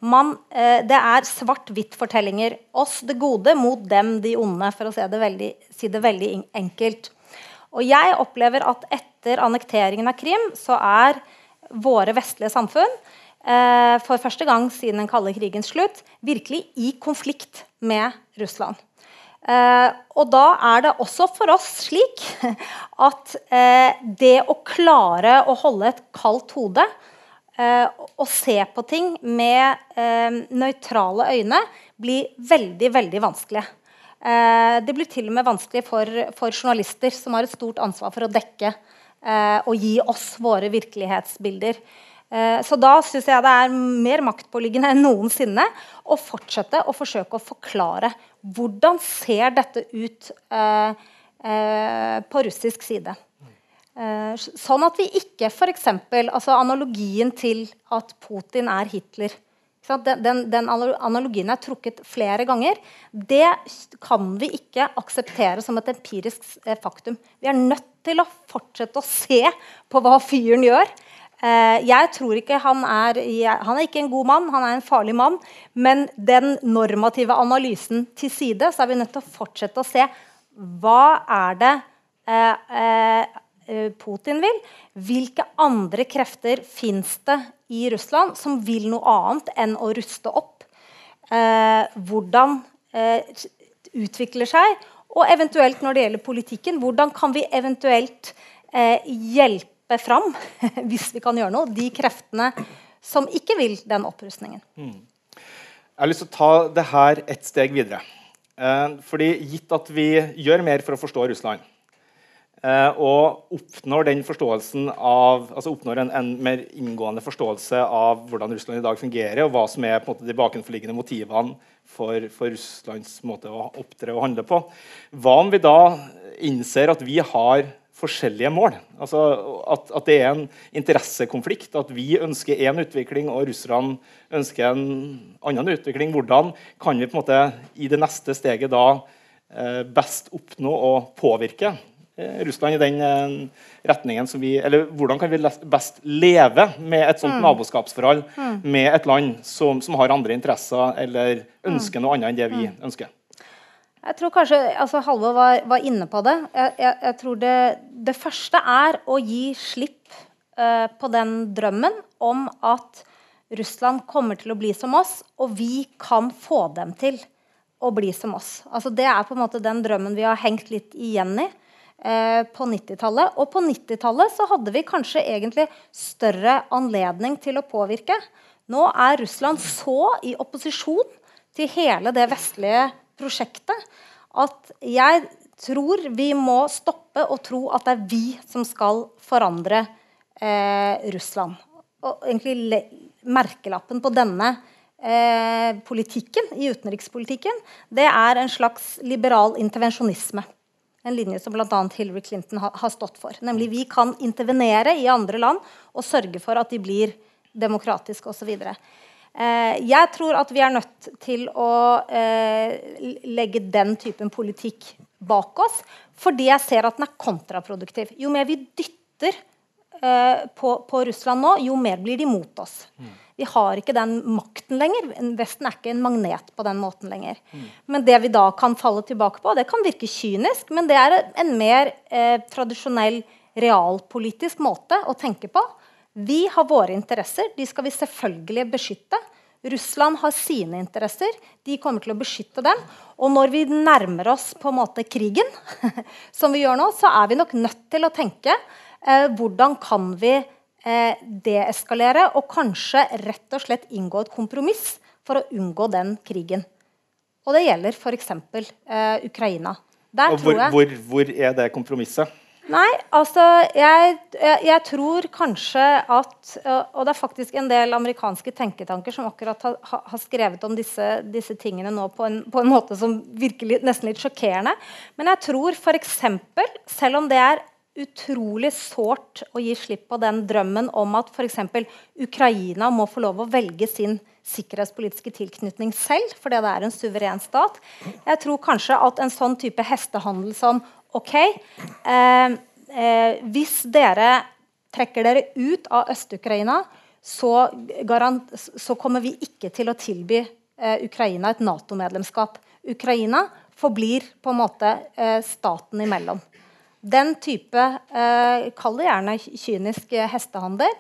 Man, eh, det er svart-hvitt-fortellinger. Oss det gode mot dem de onde, for å si det veldig, si det veldig enkelt. Og jeg opplever at etter annekteringen av Krim så er våre vestlige samfunn for første gang siden den kalde krigens slutt virkelig i konflikt med Russland. Eh, og da er det også for oss slik at eh, det å klare å holde et kaldt hode eh, og se på ting med eh, nøytrale øyne blir veldig, veldig vanskelig. Eh, det blir til og med vanskelig for, for, journalister som har et stort ansvar for å dekke og gi oss våre virkelighetsbilder. Eh, så da syns jeg det er mer maktpåliggende enn noensinne å fortsette å forsøke å forklare hvordan ser dette ut eh, eh, på russisk side. Sånn at vi ikke f.eks. Altså analogien til at Putin er Hitler. Den, den, den, analogien er trukket flere ganger. Det kan vi ikke akseptere som et empirisk faktum. Vi er nødt til å fortsette å se på hva fyren gjør. Eh, jeg tror ikke han er Han er ikke en god mann, han er en farlig mann. Men den normative analysen til side, så er vi nødt til å fortsette å se hva er det eh, eh, Putin vil. Hvilke andre krefter fins det i Russland som vil noe annet enn å ruste opp? hvordan utvikler seg? Og eventuelt når det gjelder politikken, hvordan kan vi eventuelt hjelpe slippe fram, hvis vi kan gjøre noe, de kreftene som ikke vil den opprustningen. Mm. Jeg har lyst til å ta det her et steg videre. Eh, fordi Gitt at vi gjør mer for å forstå Russland, eh, og oppnår den forståelsen av, altså oppnår en, en, mer inngående forståelse av hvordan Russland i dag fungerer, og hva som er måte, de bakenforliggende motivene for, for, Russlands måte å opptre og handle på, hva om vi da innser at vi har forskjellige mål. Altså at, at, det er en interessekonflikt. At vi ønsker én utvikling, og russerne ønsker en annen utvikling. Hvordan kan vi på en måte i det neste steget da eh, best oppnå å påvirke eh, Russland i den eh, retningen som vi Eller hvordan kan vi best leve med et sånt mm. naboskapsforhold mm. med et land som, som, har andre interesser eller ønsker mm. noe annet enn det vi mm. ønsker? Jeg tror kanskje, altså Halvor var, var, inne på det. Jeg, jeg, jeg tror det, det, første er å gi slipp uh, på den drømmen om at Russland kommer til å bli som oss, og vi kan få dem til å bli som oss. Altså Det er på en måte den drømmen vi har hengt litt igjen i uh, på 90-tallet. Og på 90-tallet så hadde vi kanskje egentlig større anledning til å påvirke. Nå er Russland så i opposisjon til hele det vestlige prosjektet at jeg tror vi må stoppe å tro at det er vi som skal forandre eh, Russland. Og egentlig merkelappen på denne eh, politikken i utenrikspolitikken, det er en slags liberal intervensjonisme. En linje som bl.a. Hillary Clinton ha, har stått for. Nemlig vi kan intervenere i andre land og sørge for at de blir demokratiske osv. Eh, jeg tror at vi er nødt til å eh, legge den typen politikk bak oss, fordi jeg ser at den er kontraproduktiv. Jo mer vi dytter eh, på, på Russland nå, jo mer blir de mot oss. Mm. Vi har ikke den makten lenger. Vesten er ikke en magnet på den måten lenger. Mm. Men det vi da kan falle tilbake på, det kan virke kynisk, men det er en mer eh, tradisjonell realpolitisk måte å tenke på. Vi har våre interesser. De skal vi selvfølgelig beskytte. Russland har sine interesser. De kommer til å beskytte dem. Og når vi nærmer oss på en måte krigen, som vi gjør nå, så er vi nok nødt til å tenke eh, hvordan kan vi eh, deeskalere og kanskje rett og slett inngå et kompromiss for å unngå den krigen. Og det gjelder f.eks. Eh, Ukraina. Der og hvor, hvor, hvor er det kompromisset? Nei, altså jeg, jeg, jeg, tror kanskje at Og det er faktisk en del amerikanske tenketanker som akkurat har, har skrevet om disse, disse tingene nå på en, på en, måte som virker litt, nesten litt sjokkerende. Men jeg tror f.eks., selv om det er utrolig sårt å gi slipp på den drømmen om at f.eks. Ukraina må få lov å velge sin sikkerhetspolitiske tilknytning selv, fordi det er en suveren stat. Jeg tror kanskje at en sånn type hestehandel som OK eh, eh, Hvis dere trekker dere ut av Øst-Ukraina, så, så, kommer vi ikke til å tilby eh, Ukraina et Nato-medlemskap. Ukraina forblir på en måte eh, staten imellom. Den type eh, Kall det gjerne kynisk hestehandel.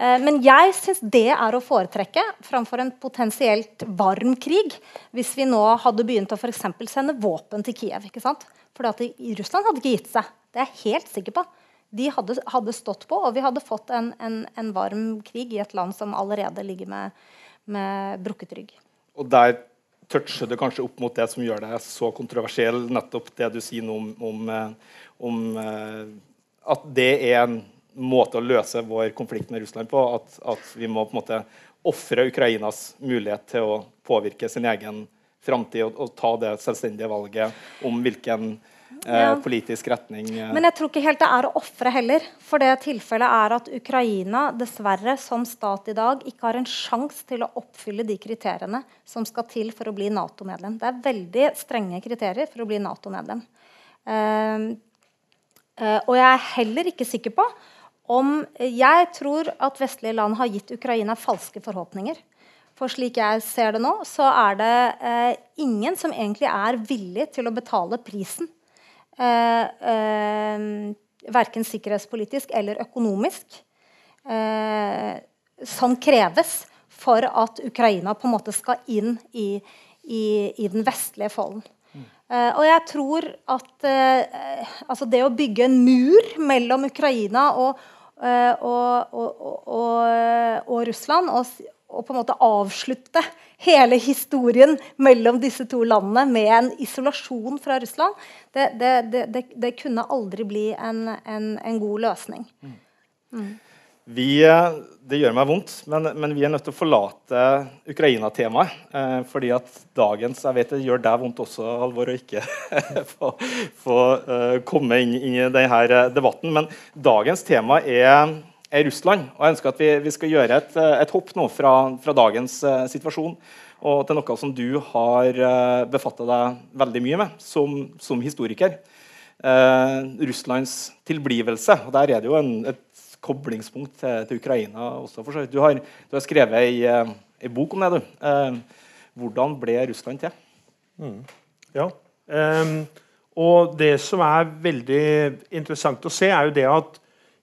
Eh, men jeg syns det er å foretrekke framfor en potensielt varm krig. Hvis vi nå hadde begynt å for sende våpen til Kiev. ikke sant? For Russland hadde ikke gitt seg. Det er jeg helt sikker på. De hadde, hadde stått på, og vi hadde fått en, en, en, varm krig i et land som allerede ligger med, med brukket rygg. Og der toucher det kanskje opp mot det som gjør deg så kontroversiell, nettopp det du sier nå om, om, eh, om eh, at det er en måte å løse vår konflikt med Russland på. At, at vi må på en måte ofre Ukrainas mulighet til å påvirke sin egen framtid og, og, ta det selvstendige valget om hvilken eh, ja. politisk retning eh. Men jeg tror ikke helt det er å ofre heller. For det tilfellet er at Ukraina dessverre som stat i dag ikke har en sjanse til å oppfylle de kriteriene som skal til for å bli Nato-medlem. Det er veldig strenge kriterier for å bli Nato-medlem. Uh, uh, og jeg er heller ikke sikker på om Jeg tror at vestlige land har gitt Ukraina falske forhåpninger. For slik jeg ser det nå, så er det eh, ingen som egentlig er villig til å betale prisen. Eh, eh, verken sikkerhetspolitisk eller økonomisk. Eh, som kreves for at Ukraina på en måte skal inn i, i, i den vestlige folden. Uh, og jeg tror at uh, altså det å bygge en mur mellom Ukraina Eh, og, og, og, og Russland. Og, på en måte avslutte hele historien mellom disse to landene med en isolasjon fra Russland, det, det, det, det kunne aldri bli en, en, en god løsning. Mm. mm. Vi, eh, det gjør meg vondt, men, men, vi er nødt til å forlate Ukraina-temaet. Eh, fordi at dagens Jeg vet det gjør deg vondt også, Halvor, å ikke få, få uh, komme inn, inn, i denne debatten. Men dagens tema er, er Russland. Og jeg ønsker at vi, vi skal gjøre et, et hopp nå fra, fra dagens uh, situasjon og til noe som du har uh, befatta deg veldig mye med som, som historiker. Russlands tilblivelse. og Der er det jo en, et koblingspunkt til, til Ukraina også. For du, har, du har skrevet ei, ei, eh, bok om det. du. Eh, hvordan ble Russland til? Mm. Ja. Um, og det som er veldig interessant å se, er jo det at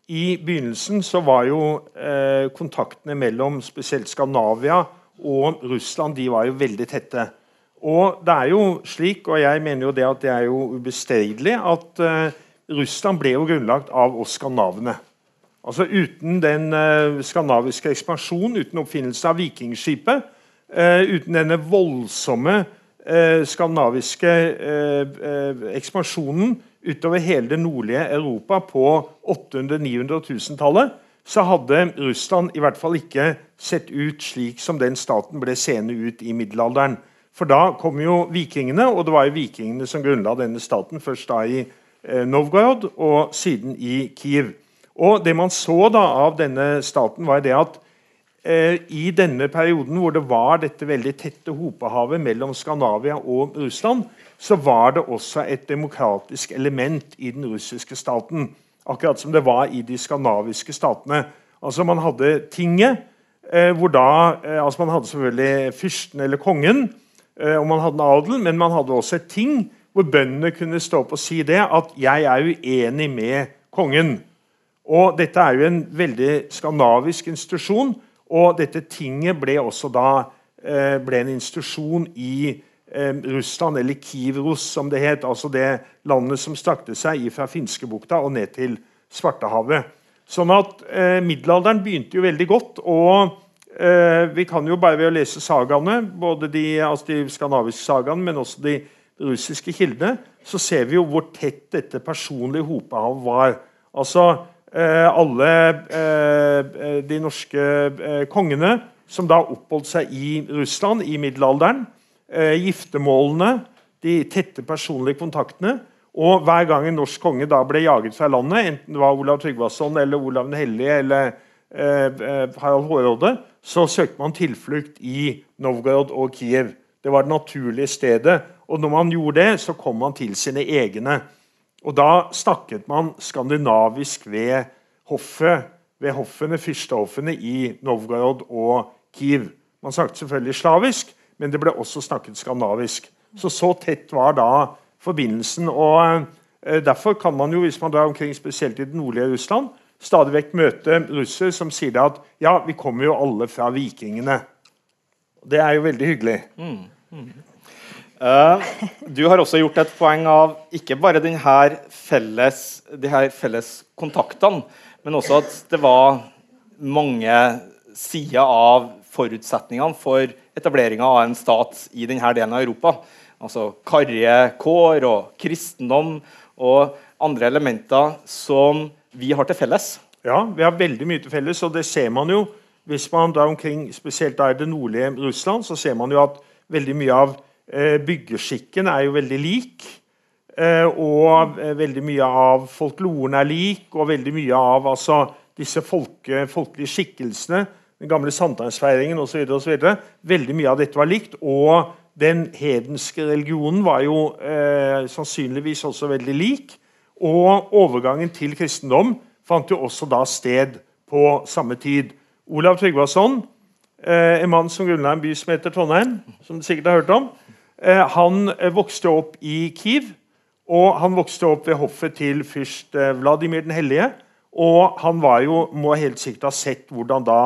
i begynnelsen så var jo eh, kontaktene mellom spesielt Skandinavia og Russland de var jo veldig tette. Og det er jo slik, og jeg mener jo det at det er jo ubestridelig, at eh, Russland ble jo grunnlagt av oss skandinavene. Altså Uten den eh, skandinaviske ekspansjonen, uten oppfinnelse av vikingskipet, uh, uten denne voldsomme uh, skandinaviske ekspansjonen utover hele det nordlige Europa på 800 900 1000-tallet, så hadde Russland i hvert fall ikke sett ut slik som den staten ble seende ut i middelalderen. For da kom jo vikingene, og det var jo vikingene som grunnla denne staten. Først da i Novgorod og siden i Kiev. Og Det man så da av denne staten, var det at eh, i denne perioden hvor det var dette veldig tette hopehavet mellom Skandinavia og Russland, så var det også et demokratisk element i den russiske staten. Akkurat som det var i de skandinaviske statene. Altså Man hadde tinget, eh, hvor da eh, altså Man hadde selvfølgelig fyrsten eller kongen, eh, og man hadde en adel, men man hadde også et ting hvor bøndene kunne stå opp og si det at 'jeg er uenig med kongen'. Og Dette er jo en veldig skandinavisk institusjon. Og dette tinget ble også da eh, ble en institusjon i eh, Russland, eller Kiev-Russ, som det het. Altså det landet som strakte seg fra Finskebukta og ned til Svartehavet. Sånn at eh, Middelalderen begynte jo veldig godt. og eh, Vi kan jo bare ved å lese sagaene, både de, altså de skandinaviske sagaene, men også de russiske kildene, så ser vi jo hvor tett dette personlige hopehavet var. Altså eh, alle eh, de norske eh, kongene som da oppholdt seg i Russland i middelalderen. Eh, giftermålene, de tette personlige kontaktene. Og hver gang en norsk konge da ble jaget fra landet, enten det var Olav Tryggvason eller Olav den hellige eller eh, eh Harald Hårråde, så søkte man tilflukt i Novgorod og Kiev. Det var det naturlige stedet. Og når man gjorde det, så kom man til sine egne. Og da snakket man skandinavisk ved hoffet, ved hoffene, fyrstehoffene i Novgorod og Kiev. Man snakket selvfølgelig slavisk, men det ble også snakket skandinavisk. Så så tett var da forbindelsen. og eh, Derfor kan man jo, hvis man drar omkring spesielt i det nordlige Russland, stadig vekk møte russere som sier at ja, vi kommer jo alle fra vikingene. Det er jo veldig hyggelig. Mm, mm. Uh, du har også gjort et poeng av ikke bare felles, de her felles kontaktene, men også at det var mange sider av forutsetningene for etableringa av en stat i denne delen av Europa. Altså karrige kår og kristendom og andre elementer som vi har til felles. Ja, vi har veldig mye til felles, og det ser man jo hvis man drar omkring, spesielt i det nordlige Russland, så ser man jo at veldig mye av eh, byggeskikken er jo veldig lik. Eh, og eh, veldig mye av folkloren er lik, og veldig mye av altså, disse folke, folkelige skikkelsene den gamle sankthansfeiringen osv. Veldig mye av dette var likt. Og den hedenske religionen var jo eh, sannsynligvis også veldig lik. Og overgangen til kristendom fant jo også da sted på samme tid. Olav Tryggvason, eh, en mann som grunnla en by som heter Trondheim, som du sikkert har hørt om, eh, han eh, vokste opp i Kiev. Og han vokste opp ved hoffet til fyrst eh, Vladimir den hellige. Og han var jo, må helt sikkert ha sett hvordan da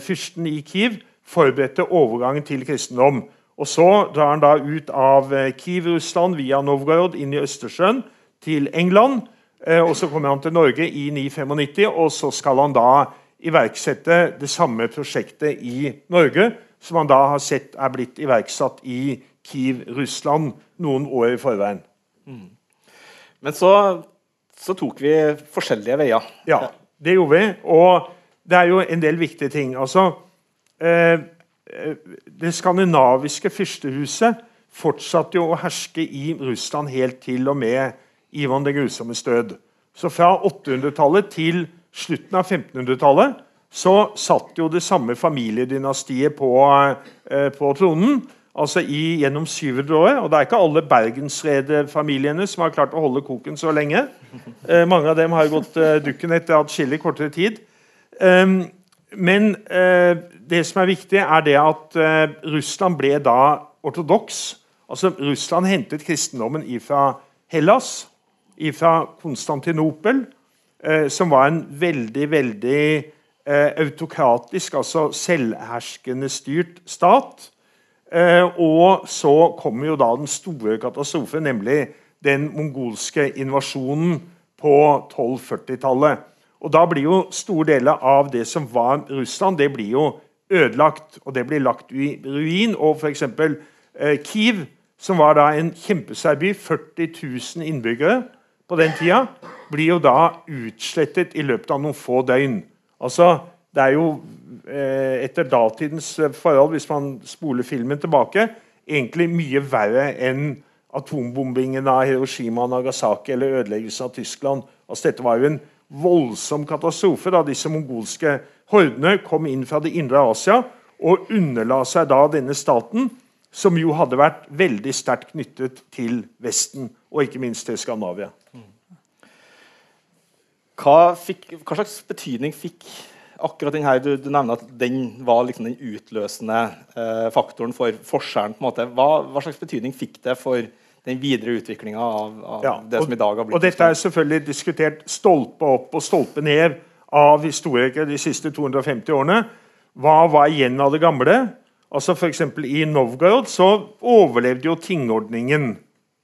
fyrsten i Kiev forberedte overgangen til kristendom. Og Så drar han da ut av eh, Kiev, Russland, via Novgorod inn i Østersjøen til England. Eh, og Så kommer han til Norge i 995, og så skal han da iverksette det samme prosjektet i Norge som han da har sett er blitt iverksatt i Kiev, Russland, noen år i forveien. Mm. Men så, så, tok vi forskjellige veier. Ja, det gjorde vi. Og det er jo en del viktige ting. Altså, eh, det skandinaviske fyrstehuset fortsatte jo å herske i Russland helt til og med Ivan den grusommes død. Så fra 800-tallet til slutten av 1500-tallet så satt jo det samme familiedynastiet på, eh, på tronen. Altså i, gjennom 700 år. Og det er ikke alle bergensrederfamiliene som har klart å holde koken så lenge. Eh, mange av dem har gått eh, dukken etter atskillig kortere tid. Um, men uh, det som er viktig, er det at uh, Russland ble da ortodoks. Altså Russland hentet kristendommen ifra Hellas, ifra Konstantinopel, uh, som var en veldig, veldig autokratisk, altså selvherskende styrt stat. og så kommer jo da den store katastrofen, nemlig den mongolske invasjonen på 1240-tallet. Og Da blir jo store deler av det som var Russland, det blir jo ødelagt. Og det blir lagt i ruin. Og f.eks. Eh, Kiev, som var da en kjempesvær by, 40 000 innbyggere på den tida, blir jo da utslettet i løpet av noen få døgn. Altså, Det er jo eh, etter datidens forhold, hvis man spoler filmen tilbake, egentlig mye verre enn atombombingen av Hiroshima og Nagasaki eller ødeleggelsen av Tyskland. Altså, dette var jo en voldsom katastrofe da disse mongolske hordene kom inn fra det indre Asia og underla seg da denne staten, som jo hadde vært veldig sterkt knyttet til Vesten, og ikke minst til Skandinavia. Hva, fikk, hva slags betydning fikk akkurat den her, du, du nevner at den var liksom den utløsende eh, faktoren for forskjellen. på en måte. Hva, hva slags betydning fikk det for den videre utviklinga av, av ja, det som i dag har blitt Og Dette er selvfølgelig diskutert stolpe opp og stolpe ned av historikere de siste 250 årene. Hva var igjen av det gamle? Altså F.eks. I Novgorod så overlevde jo tingordningen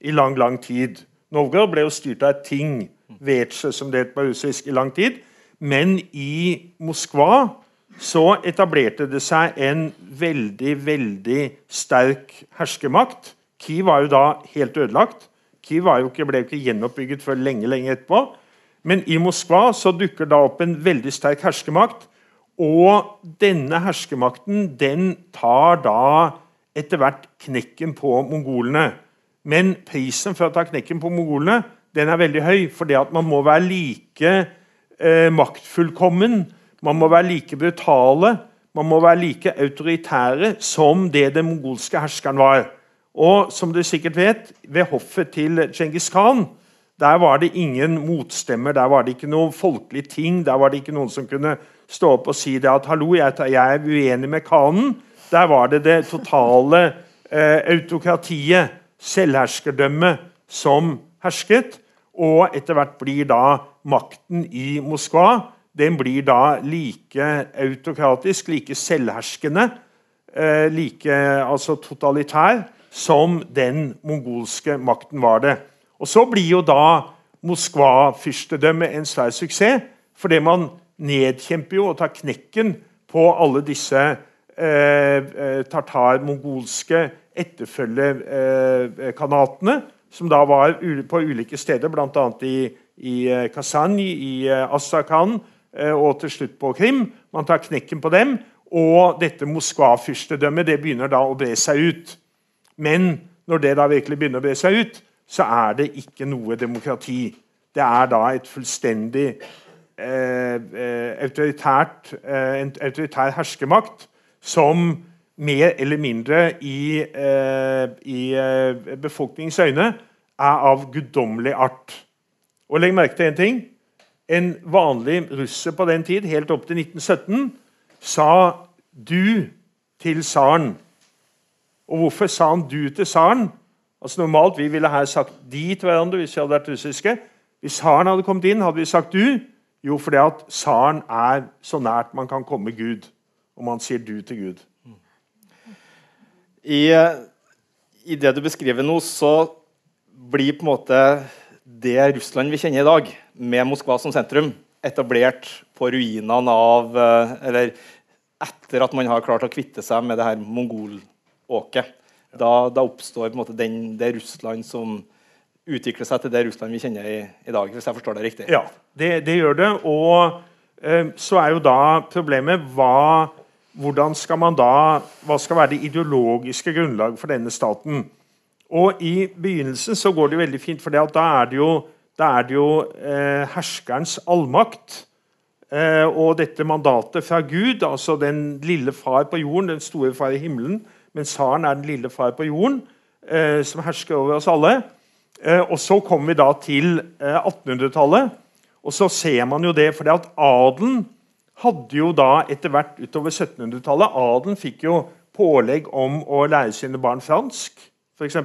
i lang, lang tid. Novgorod ble jo styrt av et ting, Vetsje, som det het på russisk, i lang tid. Men i Moskva så etablerte det seg en veldig, veldig sterk herskermakt Kiev var jo da helt ødelagt. Kiev ikke, ble ikke gjenoppbygget før lenge lenge etterpå. Men i Moskva så dukker da opp en veldig sterk herskermakt. Og denne herskermakten den tar da etter hvert knekken på mongolene. Men prisen for å ta knekken på mongolene den er veldig høy. fordi at man må være like eh, maktfullkommen, man må være like brutale, man må være like autoritære som det den mongolske herskeren var. Og som du sikkert vet, ved hoffet til Djengis Khan der var det ingen motstemmer, der var det ikke noe folkelig ting. Der var det ikke noen som kunne stå opp og si det at 'hallo, jeg, jeg er uenig med khanen'. Der var det det totale eh, autokratiet, selvherskerdømmet, som hersket. Og etter hvert blir da makten i Moskva den blir da like autokratisk, like selvherskende, eh, like altså totalitær som den mongolske makten var det. Og Så blir jo da Moskva-fyrstedømmet en svær suksess, fordi man nedkjemper jo og tar knekken på alle disse eh, eh tartar-mongolske etterfølgekanatene, eh, som da var på ulike steder, bl.a. i, i eh, Kazan, i Astrakhan og til slutt på Krim. Man tar knekken på dem, og dette Moskva-fyrstedømmet det begynner da å bre seg ut. Men når det da virkelig begynner å bre seg ut, så er det ikke noe demokrati. Det er da et fullstendig eh, eh autoritært, eh, autoritær herskermakt som mer eller mindre i, eh, i eh, befolkningens øyne er av guddommelig art. Og legg merke til én ting. En vanlig russer på den tid, helt opp til 1917, sa 'du' til tsaren. Og hvorfor sa han 'du' til tsaren? Altså Normalt vi ville her sagt 'de' til hverandre hvis vi hadde vært russiske. Hvis tsaren hadde kommet inn, hadde vi sagt 'du'. Jo, fordi at tsaren er så nært man kan komme Gud. Og man sier 'du' til Gud. I, I, det du beskriver nå, så blir på en måte det Russland vi kjenner i dag, med Moskva som sentrum, etablert på ruinene av eh, Eller etter at man har klart å kvitte seg med det her mongolåket. Da, da, oppstår på en måte den, det Russland som utvikler seg til det Russland vi kjenner i, i dag. hvis jeg forstår det riktig. Ja, det, det gjør det. Og eh, så er jo da problemet hva, hvordan skal man da, hva skal være det ideologiske grunnlaget for denne staten? Og I begynnelsen så går det veldig fint, for da er det jo, er det jo eh, herskerens allmakt. Eh, og dette mandatet fra Gud, altså den lille far på jorden, den store far i himmelen, men tsaren er den lille far på jorden, eh, som hersker over oss alle. Eh, og Så kommer vi da til 1800-tallet, eh, og så ser man jo det fordi at adelen hadde jo da etter hvert utover 1700-tallet Adelen fikk jo pålegg om å lære sine barn fransk, f.eks.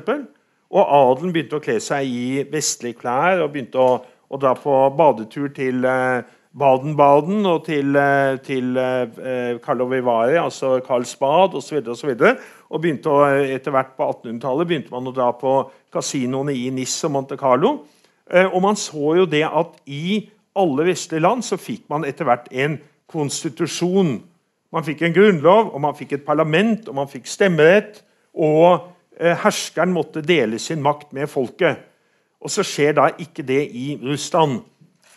Og adelen begynte å kle seg i vestlige klær og begynte å, å dra på badetur til eh, Baden-Baden og til, eh, til eh, Karlovy Vary, altså Karlsbad osv. Og, så videre, og, så og begynte å, etter hvert på 1800-tallet begynte man å dra på kasinoene i Nis og Monte Carlo. Eh, og man så jo det at i alle vestlige land så fikk man etter hvert en konstitusjon. Man fikk en grunnlov, og man fikk et parlament, og man fikk stemmerett. Og herskeren måtte dele sin makt med folket. Og så skjer da ikke det i Russland.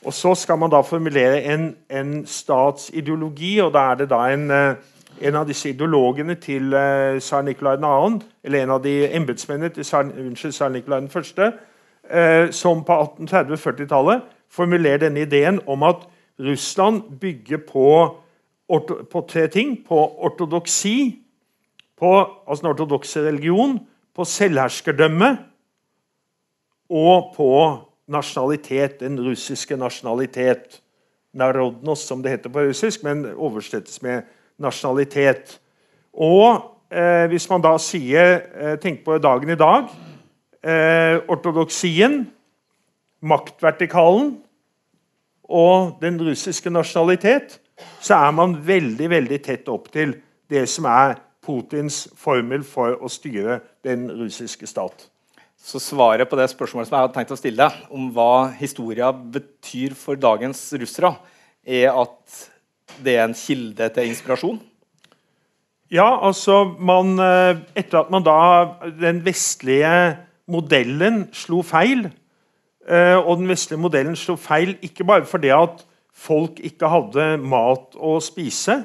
Og Så skal man da formulere en, en statsideologi, og da er det da en, eh, en av disse ideologene til uh, tsar Nikolai 2., eller en av de embetsmennene til tsar Nikolai 1., uh, som på 1830-40-tallet formulerer denne ideen om at Russland bygger på, på tre ting. På ortodoksi, på altså den ortodokse religion, på selvherskerdømme og på nasjonalitet, den russiske nasjonalitet. Narodnos, som det heter på russisk, men oversettes med nasjonalitet. Og eh, hvis man da sier eh, Tenk på dagen i dag. Eh, ortodoksien, maktvertikalen og den russiske nasjonalitet, så er man veldig, veldig tett opp til det som er Putins formel for å styre den russiske stat. Så svaret på det spørsmålet som jeg hadde tenkt å stille deg, om hva historia betyr for dagens russere, er at det er en kilde til inspirasjon? Ja, altså man, eh, Etter at man da den vestlige modellen slo feil, Eh, og den vestlige modellen slo feil ikke bare fordi at folk ikke hadde mat å spise.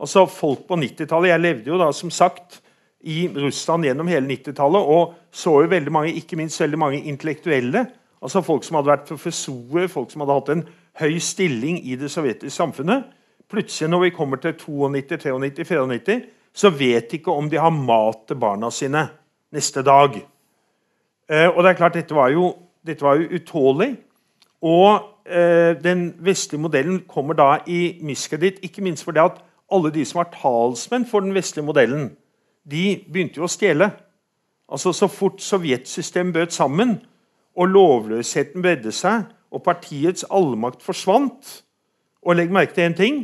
Altså Folk på 90-tallet Jeg levde jo da som sagt i Russland gjennom hele 90-tallet og så jo veldig mange, ikke minst veldig mange intellektuelle. altså Folk som hadde vært professorer, folk som hadde hatt en høy stilling i det sovjetiske samfunnet. Plutselig, når vi kommer til 92, 93, 94, så vet de ikke om de har mat til barna sine neste dag. Eh, og det er klart, Dette var jo, dette var jo utålelig. Og eh, den vestlige modellen kommer da i miskreditt, ikke minst fordi at alle de som var talsmenn for den vestlige modellen, de begynte jo å stjele. Altså Så fort sovjetsystemet bøt sammen, og lovløsheten bredde seg, og partiets allmakt forsvant Og legg merke til én ting.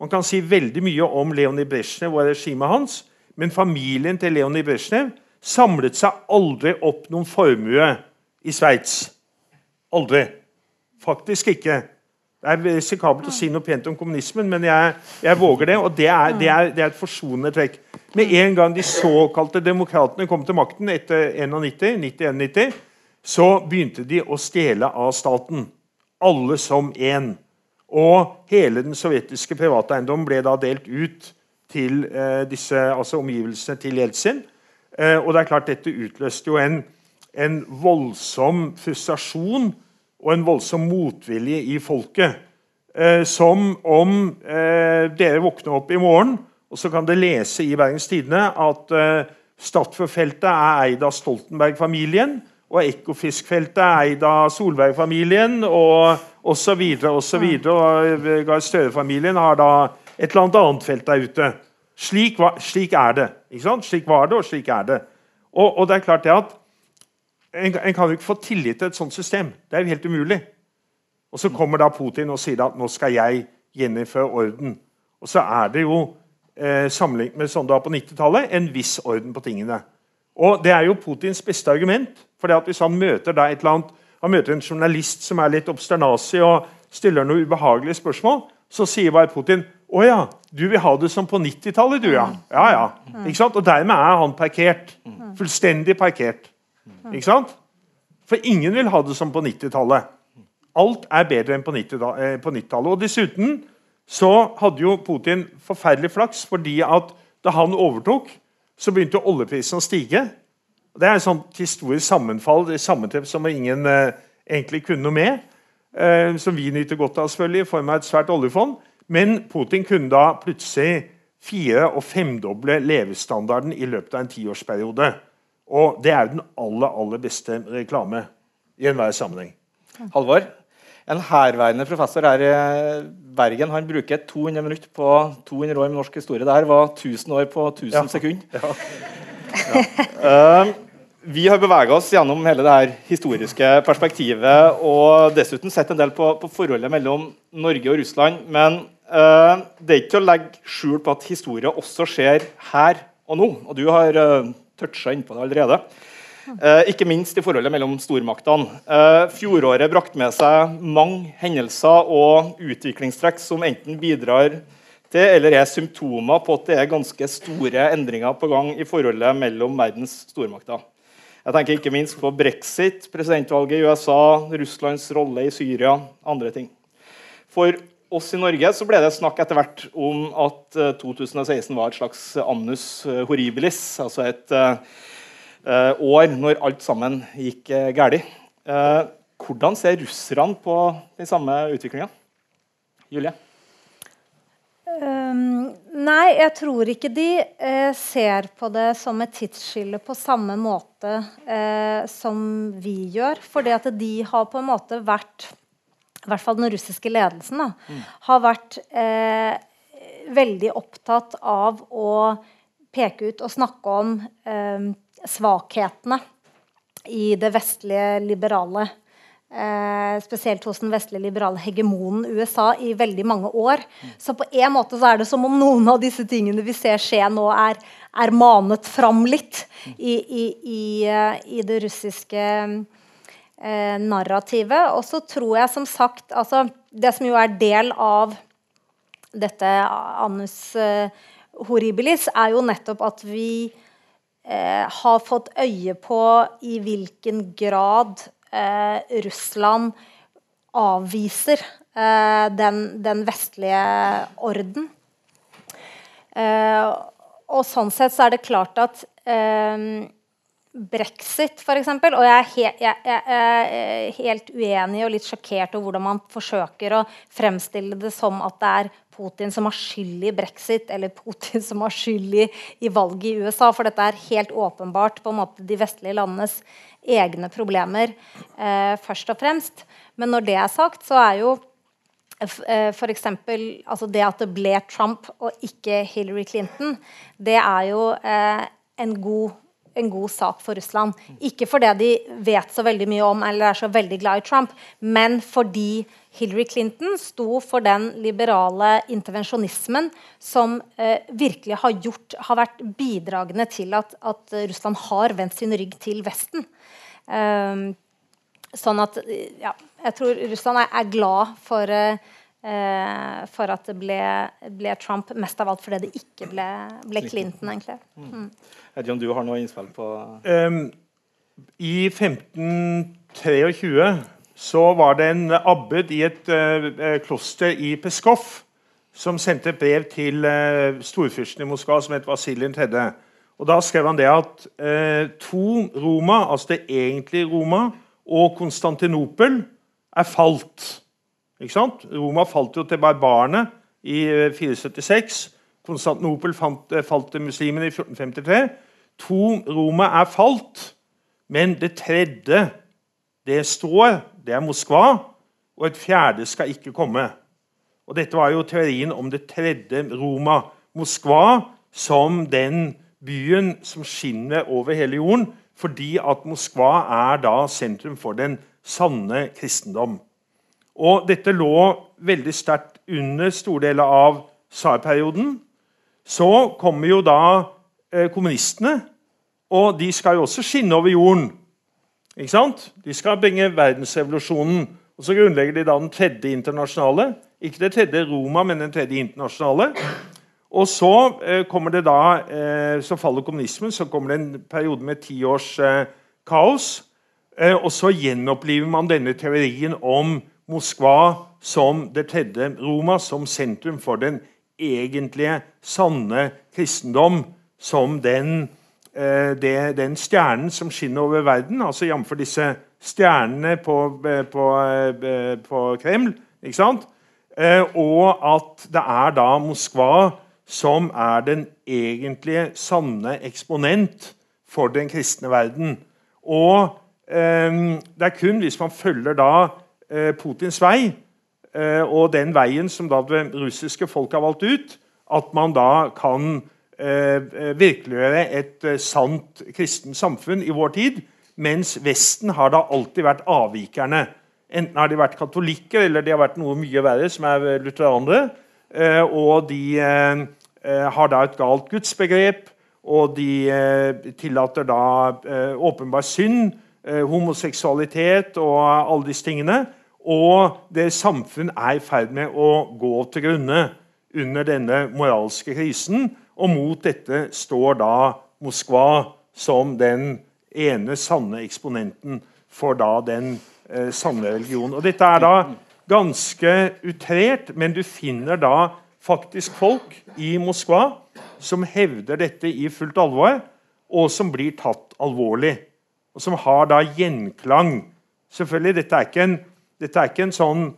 Man kan si veldig mye om Leonid Brezjnev og regimet hans, men familien til Leonid Brezjnev samlet seg aldri opp noen formue i Sveits. Aldri. Faktisk ikke. Det er risikabelt å si noe pent om kommunismen, men jeg, jeg våger det. Og det er, det, er, det er, et forsonende trekk. Med en gang de såkalte demokratene kom til makten etter 91, 91 så begynte de å stjele av staten. Alle som én. Og hele den sovjetiske privateiendommen ble da delt ut til eh, disse, altså omgivelsene til Jeltsin. Eh, og det er klart Dette utløste jo en, en voldsom frustrasjon og en voldsom motvilje i folket. Eh, som om eh, dere våkner opp i morgen, og så kan dere lese i Bergens Tidende at eh, Statfjordfeltet er eid av Stoltenberg-familien, og Ekofiskfeltet er eid av Solberg-familien, og osv. osv. Gahr Støre-familien har da et eller annet annet felt der ute. Slik, var, slik er det. Slik var det, og slik er det. Og, og det er klart det at en, en, kan jo ikke få tillit til et sånt system. Det er jo helt umulig. Og Så kommer da Putin og sier at nå skal jeg gjeninnføre orden. Og så er det jo eh, sammenlignet med sånn det var på 90-tallet, en viss orden på tingene. Og Det er jo Putins beste argument. for Hvis han møter da et eller annet, han møter en journalist som er litt obsternasig og stiller noen ubehagelige spørsmål, så sier bare Putin å ja, du vil ha det som på 90-tallet, du, ja. Ja, ja. Ikke sant? Og dermed er han parkert. Fullstendig parkert. Ikke sant? For ingen vil ha det som på 90-tallet. Alt er bedre enn på 90-tallet. Eh, og dessuten så hadde jo Putin forferdelig flaks, fordi at da han overtok, så begynte oljeprisen å stige. Det er et sånt historisk sammenfall det sammentreff som ingen eh, egentlig kunne noe med. Eh, som vi nyter godt av selvfølgelig i form av et svært oljefond. Men Putin kunne da plutselig fire- og femdoble levestandarden i løpet av en tiårsperiode. Og det er jo den aller, aller beste reklame i enhver sammenheng. Halvor, en herværende professor her i Bergen han bruker 200 minutter på 200 år med norsk historie. Det her var 1000 år på 1000 ja. sekunder. Ja. Ja. uh, vi har bevega oss gjennom hele det her historiske perspektivet og dessuten sett en del på, på forholdet mellom Norge og Russland. Men uh, det er ikke til å legge skjul på at historie også skjer her og nå. Og du har uh, toucha innpå det allerede. Eh, ikke minst i forholdet mellom stormaktene. Eh, fjoråret brakte med seg mange hendelser og utviklingstrekk som enten bidrar til eller er symptomer på at det er ganske store endringer på gang i forholdet mellom verdens stormakter. Jeg tenker ikke minst på brexit, presidentvalget i USA, Russlands rolle i Syria, andre ting. For oss i Norge så ble det snakk etter hvert om at 2016 eh, var et slags annus horribilis. Altså et uh, år når alt sammen gikk uh, galt. Uh, hvordan ser russerne på den samme utviklinga? Julie? Um, nei, jeg tror ikke de eh, ser på det som et tidsskille på samme måte eh, som vi gjør. Fordi at de har på en måte vært i hvert fall den russiske ledelsen, da, mm. har vært eh, veldig opptatt av å peke ut og snakke om eh, svakhetene i det vestlige liberale eh, Spesielt hos den vestlige liberale hegemonen USA i veldig mange år. Så på en måte så er det som om noen av disse tingene vi ser skje nå, er, er manet fram litt i, i, i, eh, i det russiske eh, narrativet. Og så tror jeg som sagt altså, Det som jo er del av dette annus eh, horribilis, er jo nettopp at vi eh, har fått øye på i hvilken grad Russland avviser eh, den, den, vestlige orden. Eh, og sånn sett så er det klart at eh, brexit, f.eks. Og jeg er, he jeg, jeg er, helt uenig og litt sjokkert over hvordan man forsøker å fremstille det som at det er Putin som har skyld i brexit, eller Putin som har skyld i valget i USA. For dette er helt åpenbart på en måte de vestlige landenes egne problemer eh, først og fremst. Men når det er sagt, så er jo F.eks. eksempel, altså det at det ble Trump og ikke Hillary Clinton, det er jo eh, en, god, en, god, sak for Russland. Ikke fordi de vet så veldig mye om eller er så veldig glad i Trump, men fordi Hillary Clinton sto for den liberale intervensjonismen som eh, virkelig har, gjort, har, vært bidragende til at, at, Russland har vendt sin rygg til Vesten. Um, sånn at ja, jeg tror Russland er, er glad for, uh, for at det ble, ble, Trump, mest av alt fordi det ikke ble, ble Clinton, egentlig. Mm. Edjon, ikke om du har noe innspill på um, I 1523 så var det en abbed i et uh, kloster i Peskov som sendte et brev til uh, storfyrsten i Moskva, som het Vasilij 3. Og Da skrev han det at eh, to Roma, altså det egentlige Roma, og Konstantinopel er falt. Ikke sant? Roma falt jo til barbarene i 476. Eh, Konstantinopel falt, eh, falt til muslimene i 1453. To Roma er falt, men det tredje det står, det er Moskva, og et fjerde skal ikke komme. Og Dette var jo teorien om det tredje Roma. Moskva som den byen som skinner over hele jorden, fordi at Moskva er da sentrum for den sanne kristendom. Og dette lå veldig sterkt under store deler av tsarperioden. Så kommer jo da eh, kommunistene, og de skal jo også skinne over jorden. Ikke sant? De skal bringe verdensrevolusjonen. Og Så grunnlegger de da den tredje internasjonale. Ikke det tredje Roma, men den tredje internasjonale. Og så eh, da, eh, så faller kommunismen, så kommer det en periode med ti års eh, kaos. Og så gjenoppliver man denne teorien om Moskva som det tredje Roma, som sentrum for den egentlige, sanne kristendom. Som den, det, den stjernen som skinner over verden, altså jf. disse stjernene på, på, på Kreml. ikke sant? og at det er da Moskva som er den egentlige, sanne eksponent for den kristne verden. Og eh, det er kun hvis man følger da eh, Putins vei, eh, og den veien som da det russiske folk har valgt ut, at man da kan eh, virkeliggjøre et sant kristent samfunn i vår tid. Mens Vesten har da alltid vært avvikerne. Enten har de vært katolikker eller de har vært noe mye verre, som er lutheranere. Og de har da et galt gudsbegrep, og de tillater da åpenbar synd Eh, homoseksualitet og alle disse tingene. Og det samfunn er i ferd med å gå til grunne under denne moralske krisen. Og mot dette står da Moskva som den ene sanne eksponenten for da den eh, sanne religionen. Og dette er da ganske utrert, men du finner da faktisk folk i Moskva som hevder dette i fullt alvor, og som blir tatt alvorlig og som har da gjenklang. Selvfølgelig, Dette er ikke en, er ikke sånn,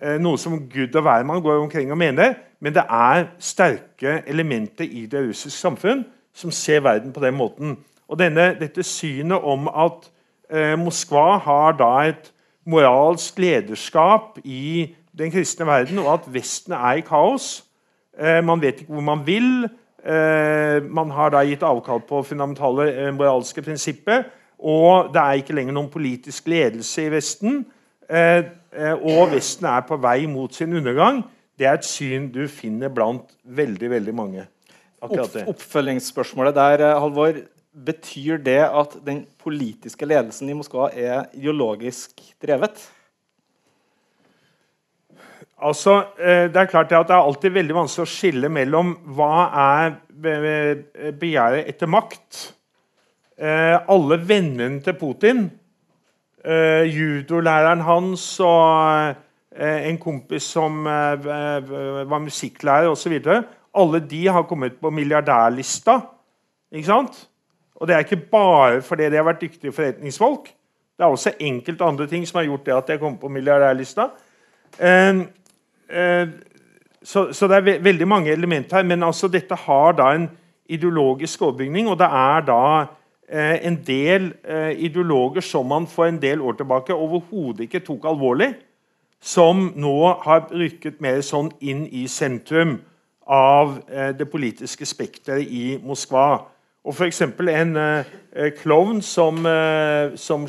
eh, noe som Gud og hvermann går omkring og mener, men det er sterke elementer i det russiske samfunn som ser verden på den måten. Og denne, Dette synet om at eh, Moskva har da et moralsk lederskap i den kristne verden, og at Vesten er i kaos eh, Man vet ikke hvor man vil. Eh, man har da gitt avkall på fundamentale eh, moralske prinsipper. Og det er ikke lenger noen politisk ledelse i Vesten. Og Vesten er på vei mot sin undergang. Det er et syn du finner blant veldig veldig mange. Opp, oppfølgingsspørsmålet der, Halvor. Betyr det at den politiske ledelsen i Moskva er ideologisk drevet? Altså, Det er klart at det er alltid veldig vanskelig å skille mellom hva er begjæret etter makt Eh, alle vennene til Putin uh, judolæreren hans og en kompis som var musikklærer osv. Alle de har kommet på milliardærlista. Ikke sant? Og det er ikke bare fordi de har vært dyktige forretningsfolk. Det er også enkelte andre ting som har gjort det at har kommet på milliardærlista. Uh, så, så, det er ve veldig mange elementer her. Men altså, dette har da en ideologisk overbygning, og det er da eh, en del eh, ideologer som man for en del år tilbake overhodet ikke tok alvorlig, som nå har rykket mer sånn inn i sentrum av eh, det politiske spekteret i Moskva. Og f.eks. en eh, klovn som, eh, som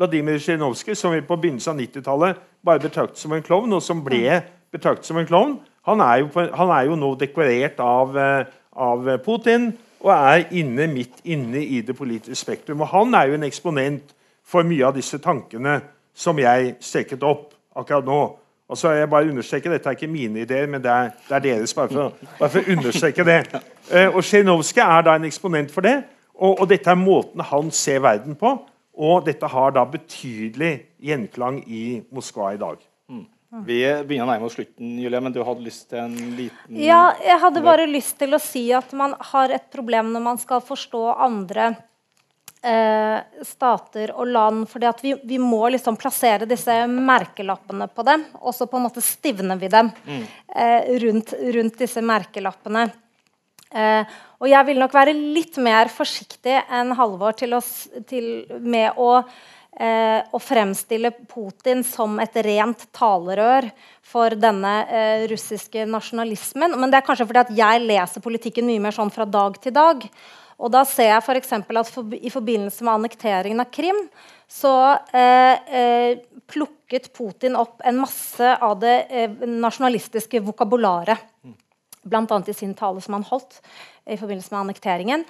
Vladimir Zjirinovskij, som vi på begynnelsen av 90-tallet bare betraktet som en klovn, og som ble betraktet som en klovn, han er jo, han er jo nå dekorert av, eh, av, Putin og er inne midt inne i det politiske spektrum. Og han er jo en eksponent for mye av disse tankene som jeg streket opp akkurat nå. Og så jeg bare understreker, Dette er ikke mine ideer, men det er, det er deres. Bare for, bare for, å understreke det. Uh, og Zjirinovskij er da en eksponent for det. Og, og, dette er måten han ser verden på. Og dette har da betydelig gjenklang i Moskva i dag. Mm. Vi begynner å nærme oss slutten, Julie, men du hadde lyst til en liten Ja, jeg hadde bare lyst til å si at man har et problem når man skal forstå andre eh, stater og land. fordi vi, vi, må liksom plassere disse merkelappene på dem, og så på en måte stivner vi dem mm. eh, rundt, rundt, disse merkelappene. Eh, og jeg vil nok være litt mer forsiktig enn Halvor til å, til, med å eh, å fremstille Putin som et rent talerør for denne eh, russiske nasjonalismen. Men det er kanskje fordi at jeg leser politikken mye mer sånn fra dag til dag. Og da ser jeg f.eks. At for, i forbindelse med annekteringen av Krim så eh, eh, plukket Putin opp en masse av det nasjonalistiske vokabularet. Bl.a. i sin tale som han holdt i forbindelse med annekteringen.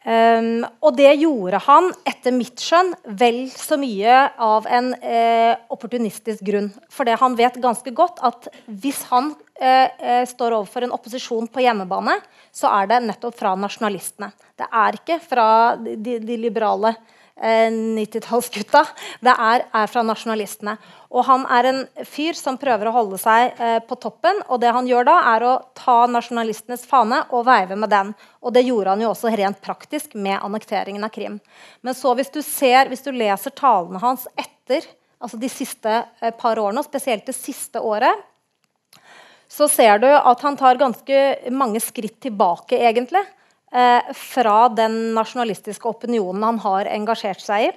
Um, og det gjorde han etter mitt skjønn vel så mye av en eh, opportunistisk grunn. Fordi han vet ganske godt at hvis han eh, står overfor en opposisjon på hjemmebane, så er det nettopp fra nasjonalistene. Det er ikke fra de, de liberale uh, 90-tallsgutta. Det er, er, fra nasjonalistene. Og han er en fyr som prøver å holde seg eh, på toppen. Og det han gjør da, er å ta nasjonalistenes fane og veive med den. Og det gjorde han jo også rent praktisk med annekteringen av Krim. Men så hvis du, ser, hvis du leser talene hans etter altså de siste eh, par årene, og spesielt det siste året, så ser du at han tar ganske mange skritt tilbake, egentlig eh, fra den nasjonalistiske opinionen han har engasjert seg i.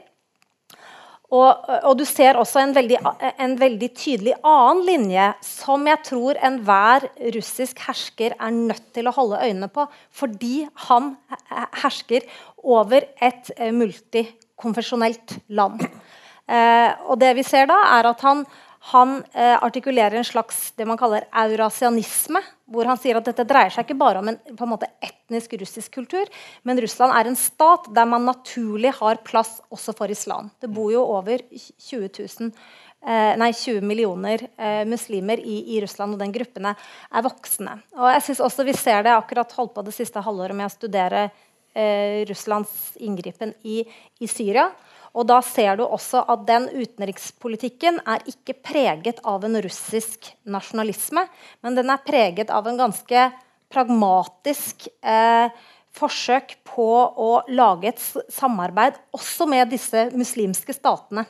Og, og du ser også en veldig, en veldig, tydelig annen linje som jeg tror enhver russisk hersker er nødt til å holde øynene på, fordi han hersker over et eh, multikonfesjonelt land. Eh, og det vi ser da, er at han han eh, artikulerer en slags det man kaller eurasianisme. Hvor han sier at dette dreier seg ikke bare om en, en måte, etnisk russisk kultur, men Russland er en stat der man naturlig har plass også for islam. Det bor jo over 20, 000, eh, nei, 20 millioner eh, muslimer i, i, Russland, og den gruppen er voksne. Og jeg synes også Vi ser det akkurat holdt på det siste halvåret med å studere eh, Russlands inngripen i, i Syria. Og da ser du også at den utenrikspolitikken er ikke preget av en russisk nasjonalisme, men den er preget av en ganske pragmatisk eh, forsøk på å lage et samarbeid også med disse muslimske statene.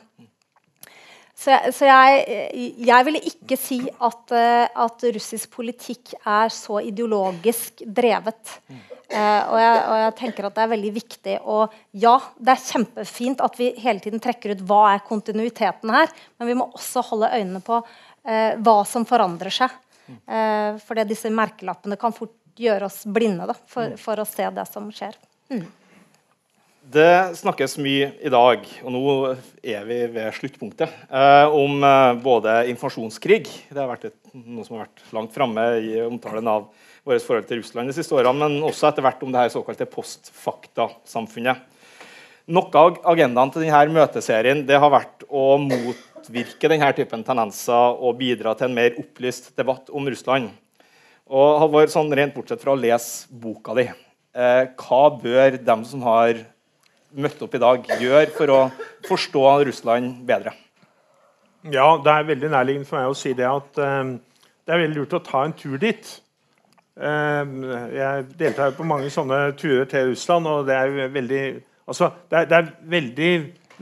Så, jeg, så jeg, jeg, ville ikke si at, eh, at, russisk politikk er så ideologisk drevet. Uh, og, jeg, og, jeg, tenker at det er veldig viktig. Og ja, det er kjempefint at vi hele tiden trekker ut hva er kontinuiteten her, men vi må også holde øynene på uh, hva som forandrer seg. Uh, for disse merkelappene kan fort gjøre oss blinde da, for, mm. for, å se det som skjer. Mm. Det snakkes mye i dag, og nå er vi ved sluttpunktet, om både informasjonskrig Det har vært et, noe som har vært langt framme i omtalen av vårt forhold til Russland de siste årene, men også etter hvert om det her såkalte postfakta-samfunnet. Noe av agendaen til denne møteserien det har vært å motvirke denne typen tendenser og bidra til en mer opplyst debatt om Russland. Og Halvor, sånn rent bortsett fra å lese boka di, eh, hva bør dem som har møtt opp i dag, gjøre for å forstå Russland bedre? Ja, det er veldig nærliggende for meg å si det at eh, det er veldig lurt å ta en tur dit. Uh, jeg deltar jo på mange sånne turer til Russland, og det er veldig, altså, det er, det er veldig,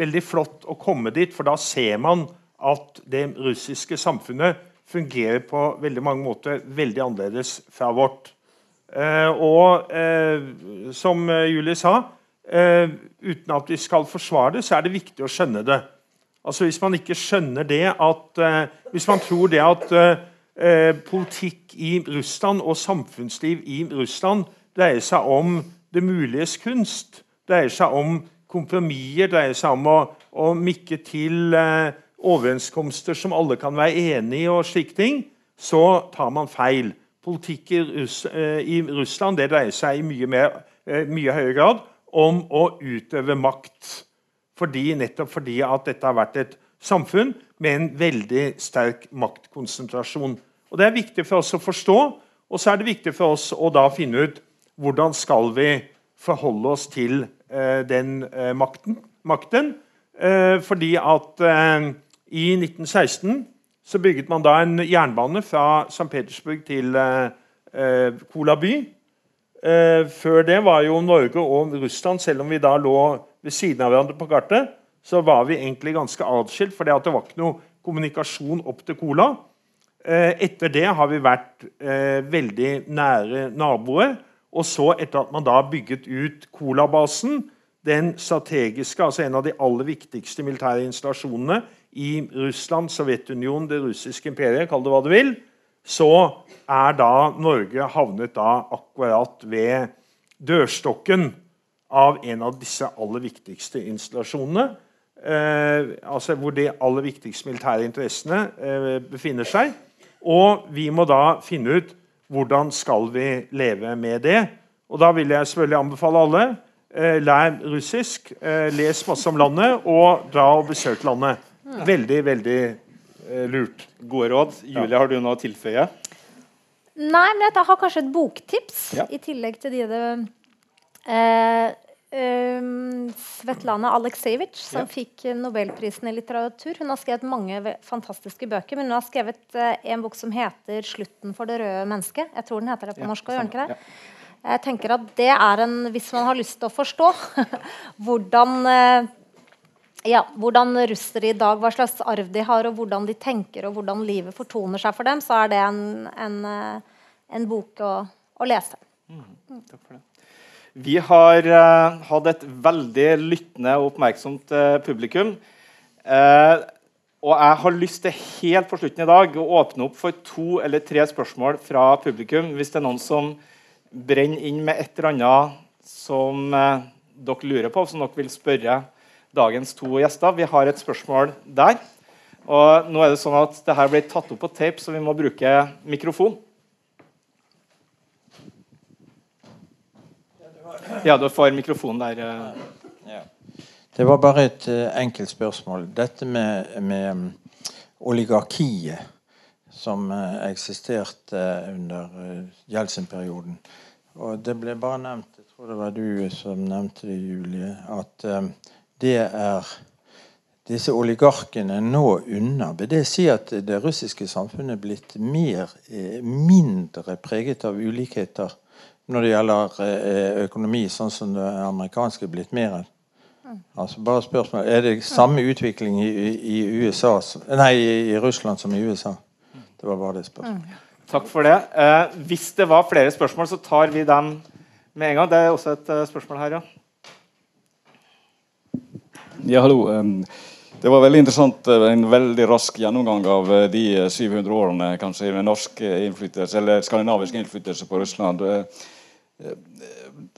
veldig flott å komme dit, for da ser man at det russiske samfunnet fungerer på veldig mange måter veldig annerledes fra vårt. Uh, og som Julie sa, uten at vi skal forsvare det, så er det viktig å skjønne det. Altså Hvis man ikke skjønner det at Hvis man tror det at uh, politikk i Russland og samfunnsliv i Russland dreier seg om det muliges kunst, dreier seg om kompromisser, dreier seg om å, å mikke til eh, overenskomster som alle kan være enig i, og slike ting, så tar man feil. Politikk i, Russ, i Russland det dreier seg i mye, mer, mye høyere grad om å utøve makt. Fordi, nettopp fordi at dette har vært et samfunn med en veldig sterk maktkonsentrasjon. Og Det er viktig for oss å forstå, og så er det viktig for oss å da finne ut hvordan skal vi forholde oss til eh, den eh, makten. makten. Eh, fordi at eh, i 1916 så bygget man da en jernbane fra St. Petersburg til eh, eh, Kola by. før det var jo Norge og Russland, selv om vi da lå ved siden av hverandre på kartet, så var vi egentlig ganske atskilt, for det var ikke noe kommunikasjon opp til Cola. Eh, etter det har vi vært eh, veldig nære naboer. Og så, etter at man da bygget ut Cola-basen, den strategiske, altså en av de aller viktigste militære installasjonene i Russland, Sovjetunionen, det russiske imperiet, kall det hva du vil, så er da Norge havnet da akkurat ved dørstokken av en av disse aller viktigste installasjonene. Eh, altså hvor de aller viktigste militære interessene eh, befinner seg. Og vi må da finne ut hvordan skal vi leve med det. Og da vil jeg selvfølgelig anbefale alle eh, lær russisk, eh, les masse om landet, og dra og besøk landet. Veldig, veldig eh, lurt. Gode råd. Julie, har du noe å tilføye? Nei, men jeg har kanskje et boktips ja. i tillegg til de det Eh, Um, Svetlana Aleksejevitsj, som ja. fikk Nobelprisen i litteratur. Hun har skrevet mange fantastiske bøker, men hun har skrevet uh, en bok som heter 'Slutten for det røde mennesket'. Jeg tror den heter det på ja, norsk. Gjør ikke det? Jeg tenker at det er en, Hvis man har lyst til å forstå hvordan, uh, ja, hvordan russere i dag, hva slags arv de har, og hvordan de tenker, og hvordan livet fortoner seg for dem, så er det en, en, uh, en bok å, å lese. Mm, takk for det. Vi har uh, hatt et veldig lyttende og oppmerksomt uh, publikum. Uh, og jeg har lyst til helt på slutten i dag å åpne opp for to eller tre spørsmål fra publikum. Hvis det er noen som brenner inn med et eller annet som dere lurer på, som dere vil spørre dagens to gjester. Vi har et spørsmål der. Og nå er det sånn at det her blir tatt opp på tape, så vi må bruke mikrofon. Ja, du får mikrofonen der. Eh. Ja. Det var bare et uh, enkelt spørsmål. Dette med, med um, oligarkiet som uh, eksisterte under Jeltsin-perioden. Og det ble bare nevnt, jeg tror det var du som nevnte det, Julie, at det er disse oligarkene nå unna. Vil det si at det russiske samfunnet er blitt mer, mindre preget av ulikheter når det gjelder eh, økonomi, sånn som det amerikanske er blitt mer enn. Altså bare spørsmål, Er det samme utvikling i, i, USA, nei, i Russland som i USA? Det var bare det spørsmålet. Takk for det. Eh, hvis det var flere spørsmål, så tar vi dem med en gang. Det er også et uh, spørsmål her, ja. Ja, hallo. Um, det var veldig interessant, eh, en veldig rask gjennomgang av de 700 årene kanskje med norsk innflytelse, eller skandinavisk innflytelse på Russland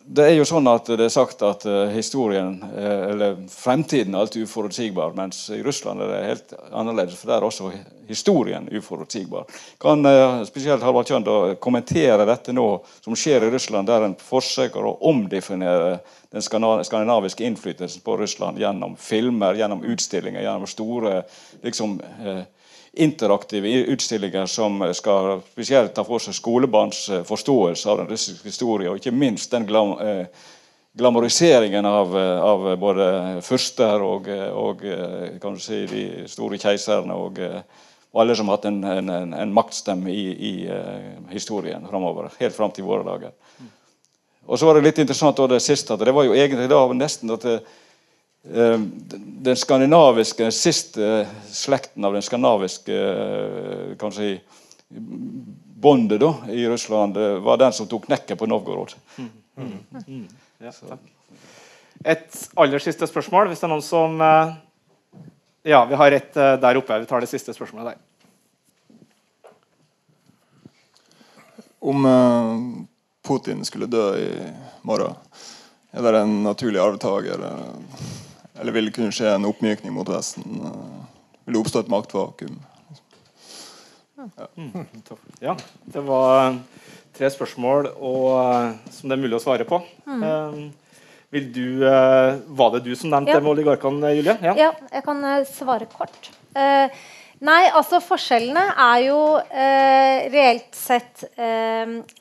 det er jo sånn at det er sagt at eh, historien, eh, eller fremtiden er alltid uforutsigbar. Mens i Russland er det helt annerledes, for der er også historien uforutsigbar. Kan eh, spesielt Halvard Kjønd kommentere dette nå som skjer i Russland, der en forsøker å omdefinere den skandinaviske innflytelsen på Russland gjennom filmer, gjennom utstillinger, gjennom store liksom, interaktive utstillinger som skal spesielt ta for seg skolebarns eh, forståelse av den russiske historien, og ikke minst den glamoriseringen av, av både fyrster og, og si, de store keiserne og, og alle som har hatt en, en, en maktstemme i, i uh, historien framover. Helt fram til våre dager. Og så var det litt interessant det siste, at det var jo egentlig da nesten at det, uh, den skandinaviske, den siste slekten av den skandinaviske uh, kan si, bondet da, i Russland var den som tok knekken på Novgorod. Mm. Mm. Mm. Ja, et aller siste spørsmål, hvis det er noen som Ja, vi har et uh, der oppe. Vi tar det siste spørsmålet der. Om uh, Putin skulle dø i morgen, er det en naturlig arvtaker? Eller vil det kunne skje en oppmykning mot Vesten? Vil det oppstå et maktvakuum? Ja. Mm, ja. det var tre spørsmål og, som det er mulig å svare på. Mm. Vil du, uh, var det du som nevnte ja. med oligarkene, Julie? Ja. ja. jeg kan svare kort. nei, altså Forskjellene er jo reelt sett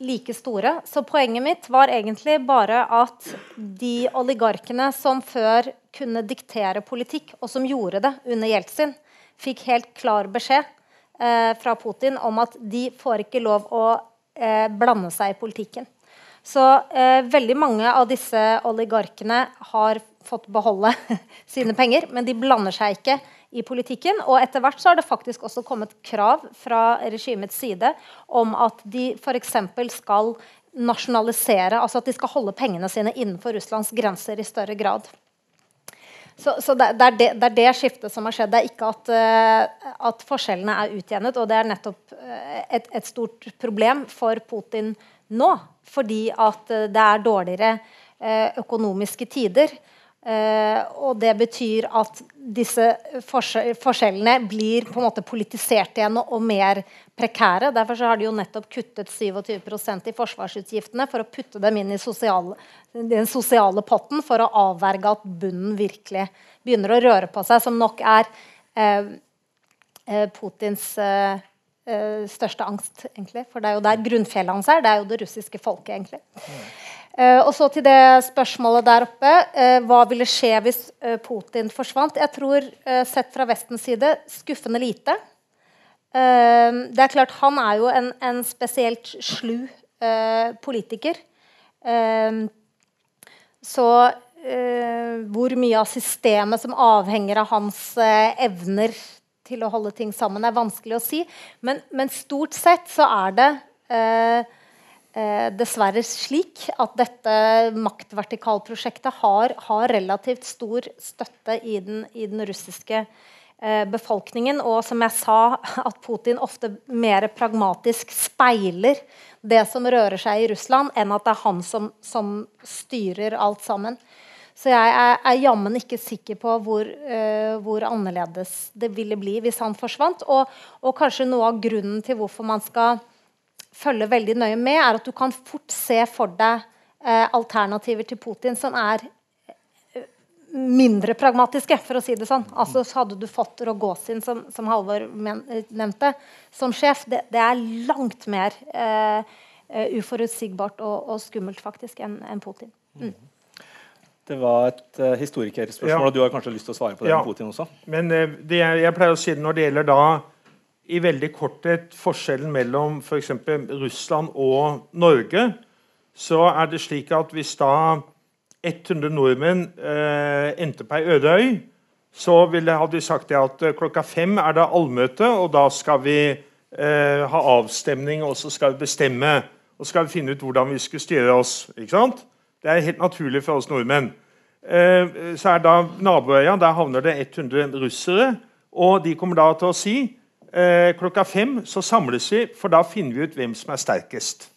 like store. Så poenget mitt var egentlig bare at de oligarkene som før kunne diktere politikk, og som gjorde det under Jeltsin, fikk helt klar beskjed eh, fra Putin om at de får ikke lov å eh, blande seg i politikken. Så eh, veldig mange av disse oligarkene har fått beholde sine penger, men de blander seg ikke i politikken. Og etter hvert så har det faktisk også kommet krav fra regimets side om at de f.eks. skal nasjonalisere, altså at de skal holde pengene sine innenfor Russlands grenser i større grad. Så, så det, det, er det, det, er det, skiftet som har skjedd. Det er ikke at, uh, at forskjellene er utjevnet. Og det er nettopp uh, et, et, stort problem for Putin nå. Fordi at uh, det er dårligere økonomiske tider. Uh, og det betyr at disse forskjellene blir på en måte politisert igjen og, mer prekære. Derfor har de jo nettopp kuttet 27% i forsvarsutgiftene for å putte dem inn i sosial, den sosiale potten for å avverge at bunnen virkelig begynner å røre på seg, som nok er Putins største angst, egentlig. For det er jo der grunnfjellet hans er. Det er jo det russiske folket, egentlig. Mm. Uh, og så til det spørsmålet der oppe. Uh, hva ville skje hvis uh, Putin forsvant? Jeg tror, sett fra Vestens side, skuffende lite. det er klart, han er jo en, en spesielt slu politiker. så hvor mye av systemet som avhenger av hans evner til å holde ting sammen, er vanskelig å si. Men, men stort sett så er det eh, dessverre slik at dette maktvertikalprosjektet har, har relativt stor støtte i den, i den russiske eh, befolkningen. Og som jeg sa, at Putin ofte mer pragmatisk speiler det som rører seg i Russland, enn at det er han som, som styrer alt sammen. Så jeg er, er jammen ikke sikker på hvor, uh, hvor, annerledes det ville bli hvis han forsvant. Og, og, kanskje noe av grunnen til hvorfor man skal følge veldig nøye med, er at du kan fort se for deg uh, alternativer til Putin som er eh, mindre pragmatiske, for å si det sånn. Altså så Hadde du fått Rogozin, som, som Halvor nevnte, som sjef, det, det er langt mer uh, uforutsigbart og, og, skummelt faktisk enn en Putin. Mm. Det var et uh, historikerspørsmål, ja. og du har kanskje lyst til å svare på det ja. med Putin også? Men uh, det, jeg pleier å si det når det gjelder da i veldig korthet forskjellen mellom f.eks. Russland og Norge, så er det slik at hvis da 100 nordmenn uh, endte på ei øde øy, så ville, hadde de sagt det at klokka fem er det allmøte, og da skal vi ha avstemning og så skal vi bestemme. Og så skal vi finne ut hvordan vi skal styre oss. ikke sant? Det er helt naturlig for oss nordmenn. Eh, så er da naboøya, der havner det 100 russere, og de kommer da til å si eh, klokka fem så samles vi, for da finner vi ut hvem som er sterkest.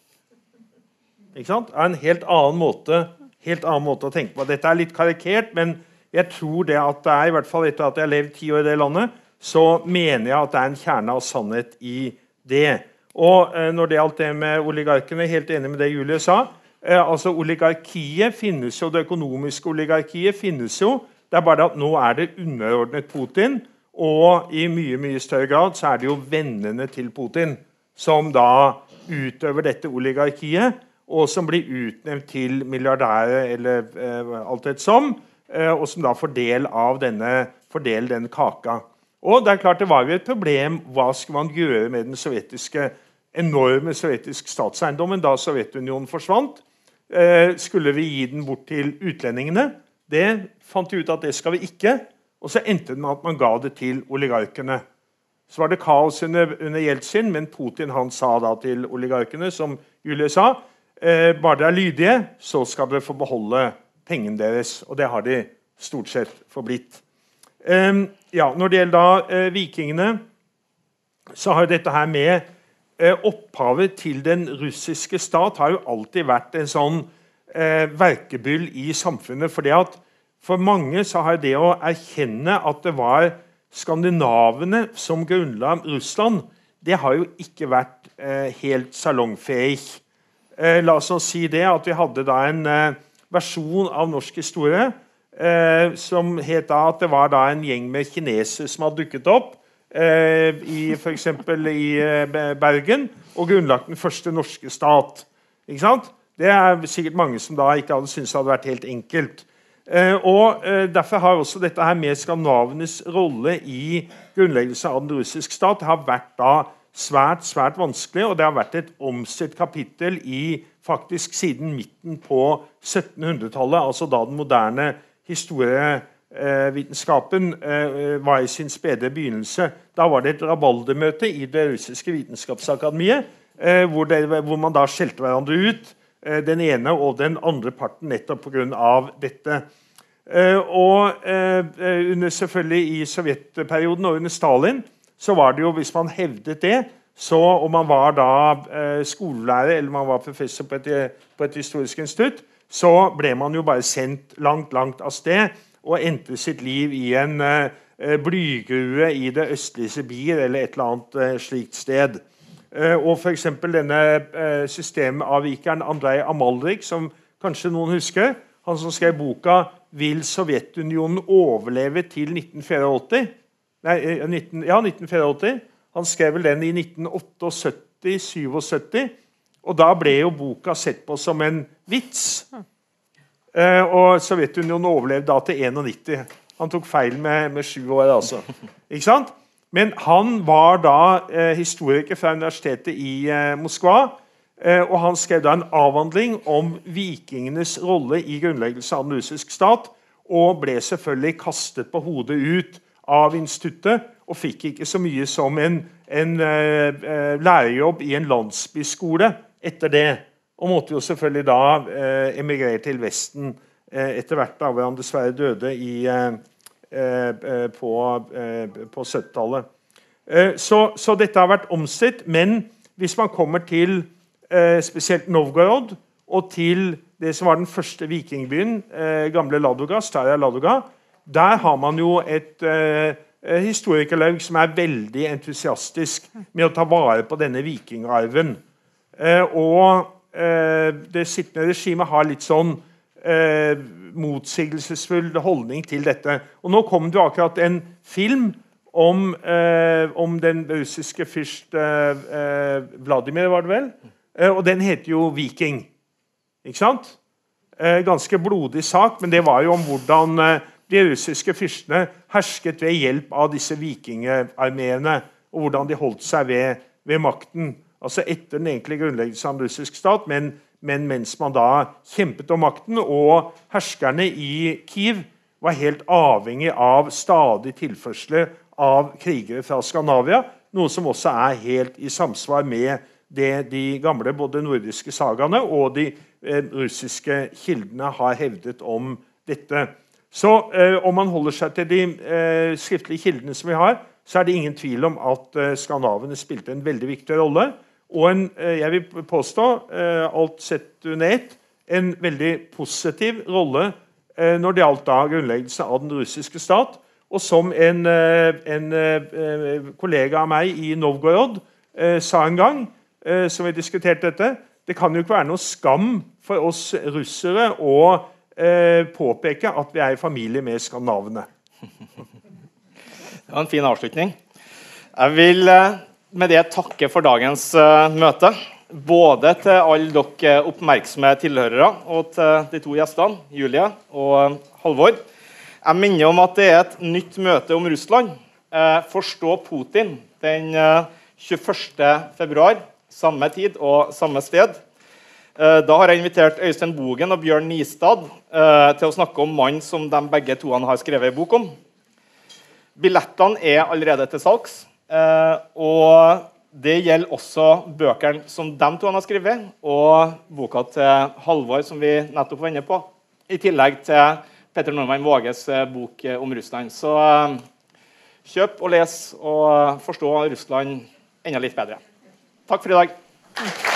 Ikke sant? Det er en helt annen måte, helt annen måte å tenke på. Dette er litt karikert, men jeg tror det at det er, i hvert fall etter at jeg har levd ti år i det landet, så mener jeg at det er en kjerne av sannhet i det. Og eh, når det gjaldt det med oligarkene, helt enig med det Julie sa. Eh, altså Oligarkiet finnes jo, det økonomiske oligarkiet finnes jo. Det er bare at nå er det underordnet Putin. Og i mye mye større grad så er det jo vennene til Putin som da utøver dette oligarkiet. og som blir utnevnt til milliardærer eller eh, alt et som, eh, og som da får del av denne, fordel den kaka. Og det er klart det var jo et problem hva skulle man gjøre med den sovjetiske, enorme sovjetiske statseiendommen da Sovjetunionen forsvant. Eh, skulle vi gi den bort til utlendingene? Det fant vi ut at det skal vi ikke. Og så endte det med at man ga det til oligarkene. Så var det kaos under, under Jeltsin, men Putin han sa da til oligarkene, som Julie sa, eh, bare dere er lydige, så skal dere få beholde pengene deres. Og det har de stort sett forblitt. Eh, ja, når det gjelder da eh, vikingene, så har dette her med opphavet til den russiske stat har jo alltid vært en sånn eh, verkebyll i samfunnet. fordi at For mange så har det å erkjenne at det var skandinavene som grunnla Russland, det har jo ikke vært eh, helt salongfähig. Eh, la oss si det at vi hadde da en eh, versjon av norsk historie eh, som het da at det var da en gjeng med kinesere som hadde dukket opp eh, i f.eks. i eh, Bergen og grunnlagt den første norske stat. Ikke sant? Det er sikkert mange som da ikke hadde syntes det hadde vært helt enkelt. Eh, og eh, Derfor har også dette her med skandinavenes rolle i grunnleggelse av den russiske stat har vært da svært svært vanskelig, og det har vært et omstridt kapittel i faktisk siden midten på 1700-tallet, altså da den moderne historievitenskapen eh, var i sin spede begynnelse. Da var det et rabaldermøte i det russiske vitenskapsakademiet, eh, hvor, det, hvor man da skjelte hverandre ut Eh, den ene og den andre parten nettopp pga. dette. Eh, og eh, under, selvfølgelig I sovjetperioden og under Stalin så var det jo, hvis man hevdet det, så om man var da skolelærer eller man var professor på et, på et historisk institutt, så ble man jo bare sendt langt, langt av sted og endte sitt liv i en blygrue i det østlige Sibir eller et eller annet slikt sted. Eh, og f.eks. denne eh, systemavvikeren Andrej Amalrik, som kanskje noen husker, han som skrev boka 'Vil Sovjetunionen overleve til 1984?' Nei, 19, eh, ja, 1984. Han skrev vel den i 1978-77. Og da ble jo boka sett på som en vits. Og Sovjetunionen overlevde da til 91. Han tok feil med, med sju år, altså. Ikke sant? Men han var da eh, historiker fra universitetet i eh, Moskva. Eh, og Han skrev da en avhandling om vikingenes rolle i grunnleggelse av den russiske stat. Og ble selvfølgelig kastet på hodet ut av instituttet og fikk ikke så mye som en, en eh, eh, lærerjobb i en landsbyskole etter det. Og måtte jo selvfølgelig da eh, emigrere til Vesten etter hvert, da hvor han dessverre døde i Eh, eh, på, eh, på 70-tallet. Så, så, dette har vært omstridt. Men hvis man kommer til spesielt Novgorod og til det som var den første vikingbyen, gamle Ladoga, Staria Ladoga, der har man jo et eh, historikerlaug som er veldig entusiastisk med å ta vare på denne vikingarven. Eh, og eh, det sittende regimet har litt sånn motsigelsesfull holdning til dette. Og Nå kom det jo akkurat en film om, eh, om den russiske fyrst eh, eh, Vladimir, var det vel? Eh, og den heter jo 'Viking'. Ikke sant? Eh, ganske blodig sak, men det var jo om hvordan eh, de russiske fyrstene hersket ved hjelp av disse vikingarmeene, og hvordan de holdt seg ved, ved makten. Altså etter den egentlige grunnleggelsen av en russisk stat, men men mens man da kjempet om makten, og herskerne i Kiev var helt avhengig av stadig tilførsel av krigere fra Skandinavia, noe som også er helt i samsvar med det de gamle både nordiske sagaene og de eh, russiske kildene har hevdet om dette. Så eh, Om man holder seg til de eh, skriftlige kildene som vi har, så er det ingen tvil om at eh, skandinavene spilte en veldig viktig rolle. Og en, eh, jeg vil påstå, eh, alt sett under ett, en veldig positiv rolle eh, når det gjaldt da grunnleggelse av den russiske stat. Og som en, en kollega av meg i Novgorod sa en gang, som vi diskuterte dette Det kan jo ikke være noe skam for oss russere å påpeke at vi er i familie med skandinavene. Det var en fin avslutning. Jeg vil med det takke for dagens uh, møte. både til alle dere oppmerksomme tilhørere og til de to gjestene, Julie og Halvor. Jeg minner om at det er et nytt møte om Russland. Eh, Forstå Putin den eh, 21.2. Samme tid og samme sted. Eh, Da har jeg invitert Øystein Bogen og Bjørn Nistad eh, til å snakke om mannen som de begge to har skrevet en bok om. Billettene er allerede til salgs. Eh, og det gjelder også bøkene som de to har skrevet, og boka til Halvor, som vi nettopp var inne på. I tillegg til Petter Normann Våges eh, bok eh, om Russland. Så kjøp og les og forstå Russland enda litt bedre. Takk for i dag.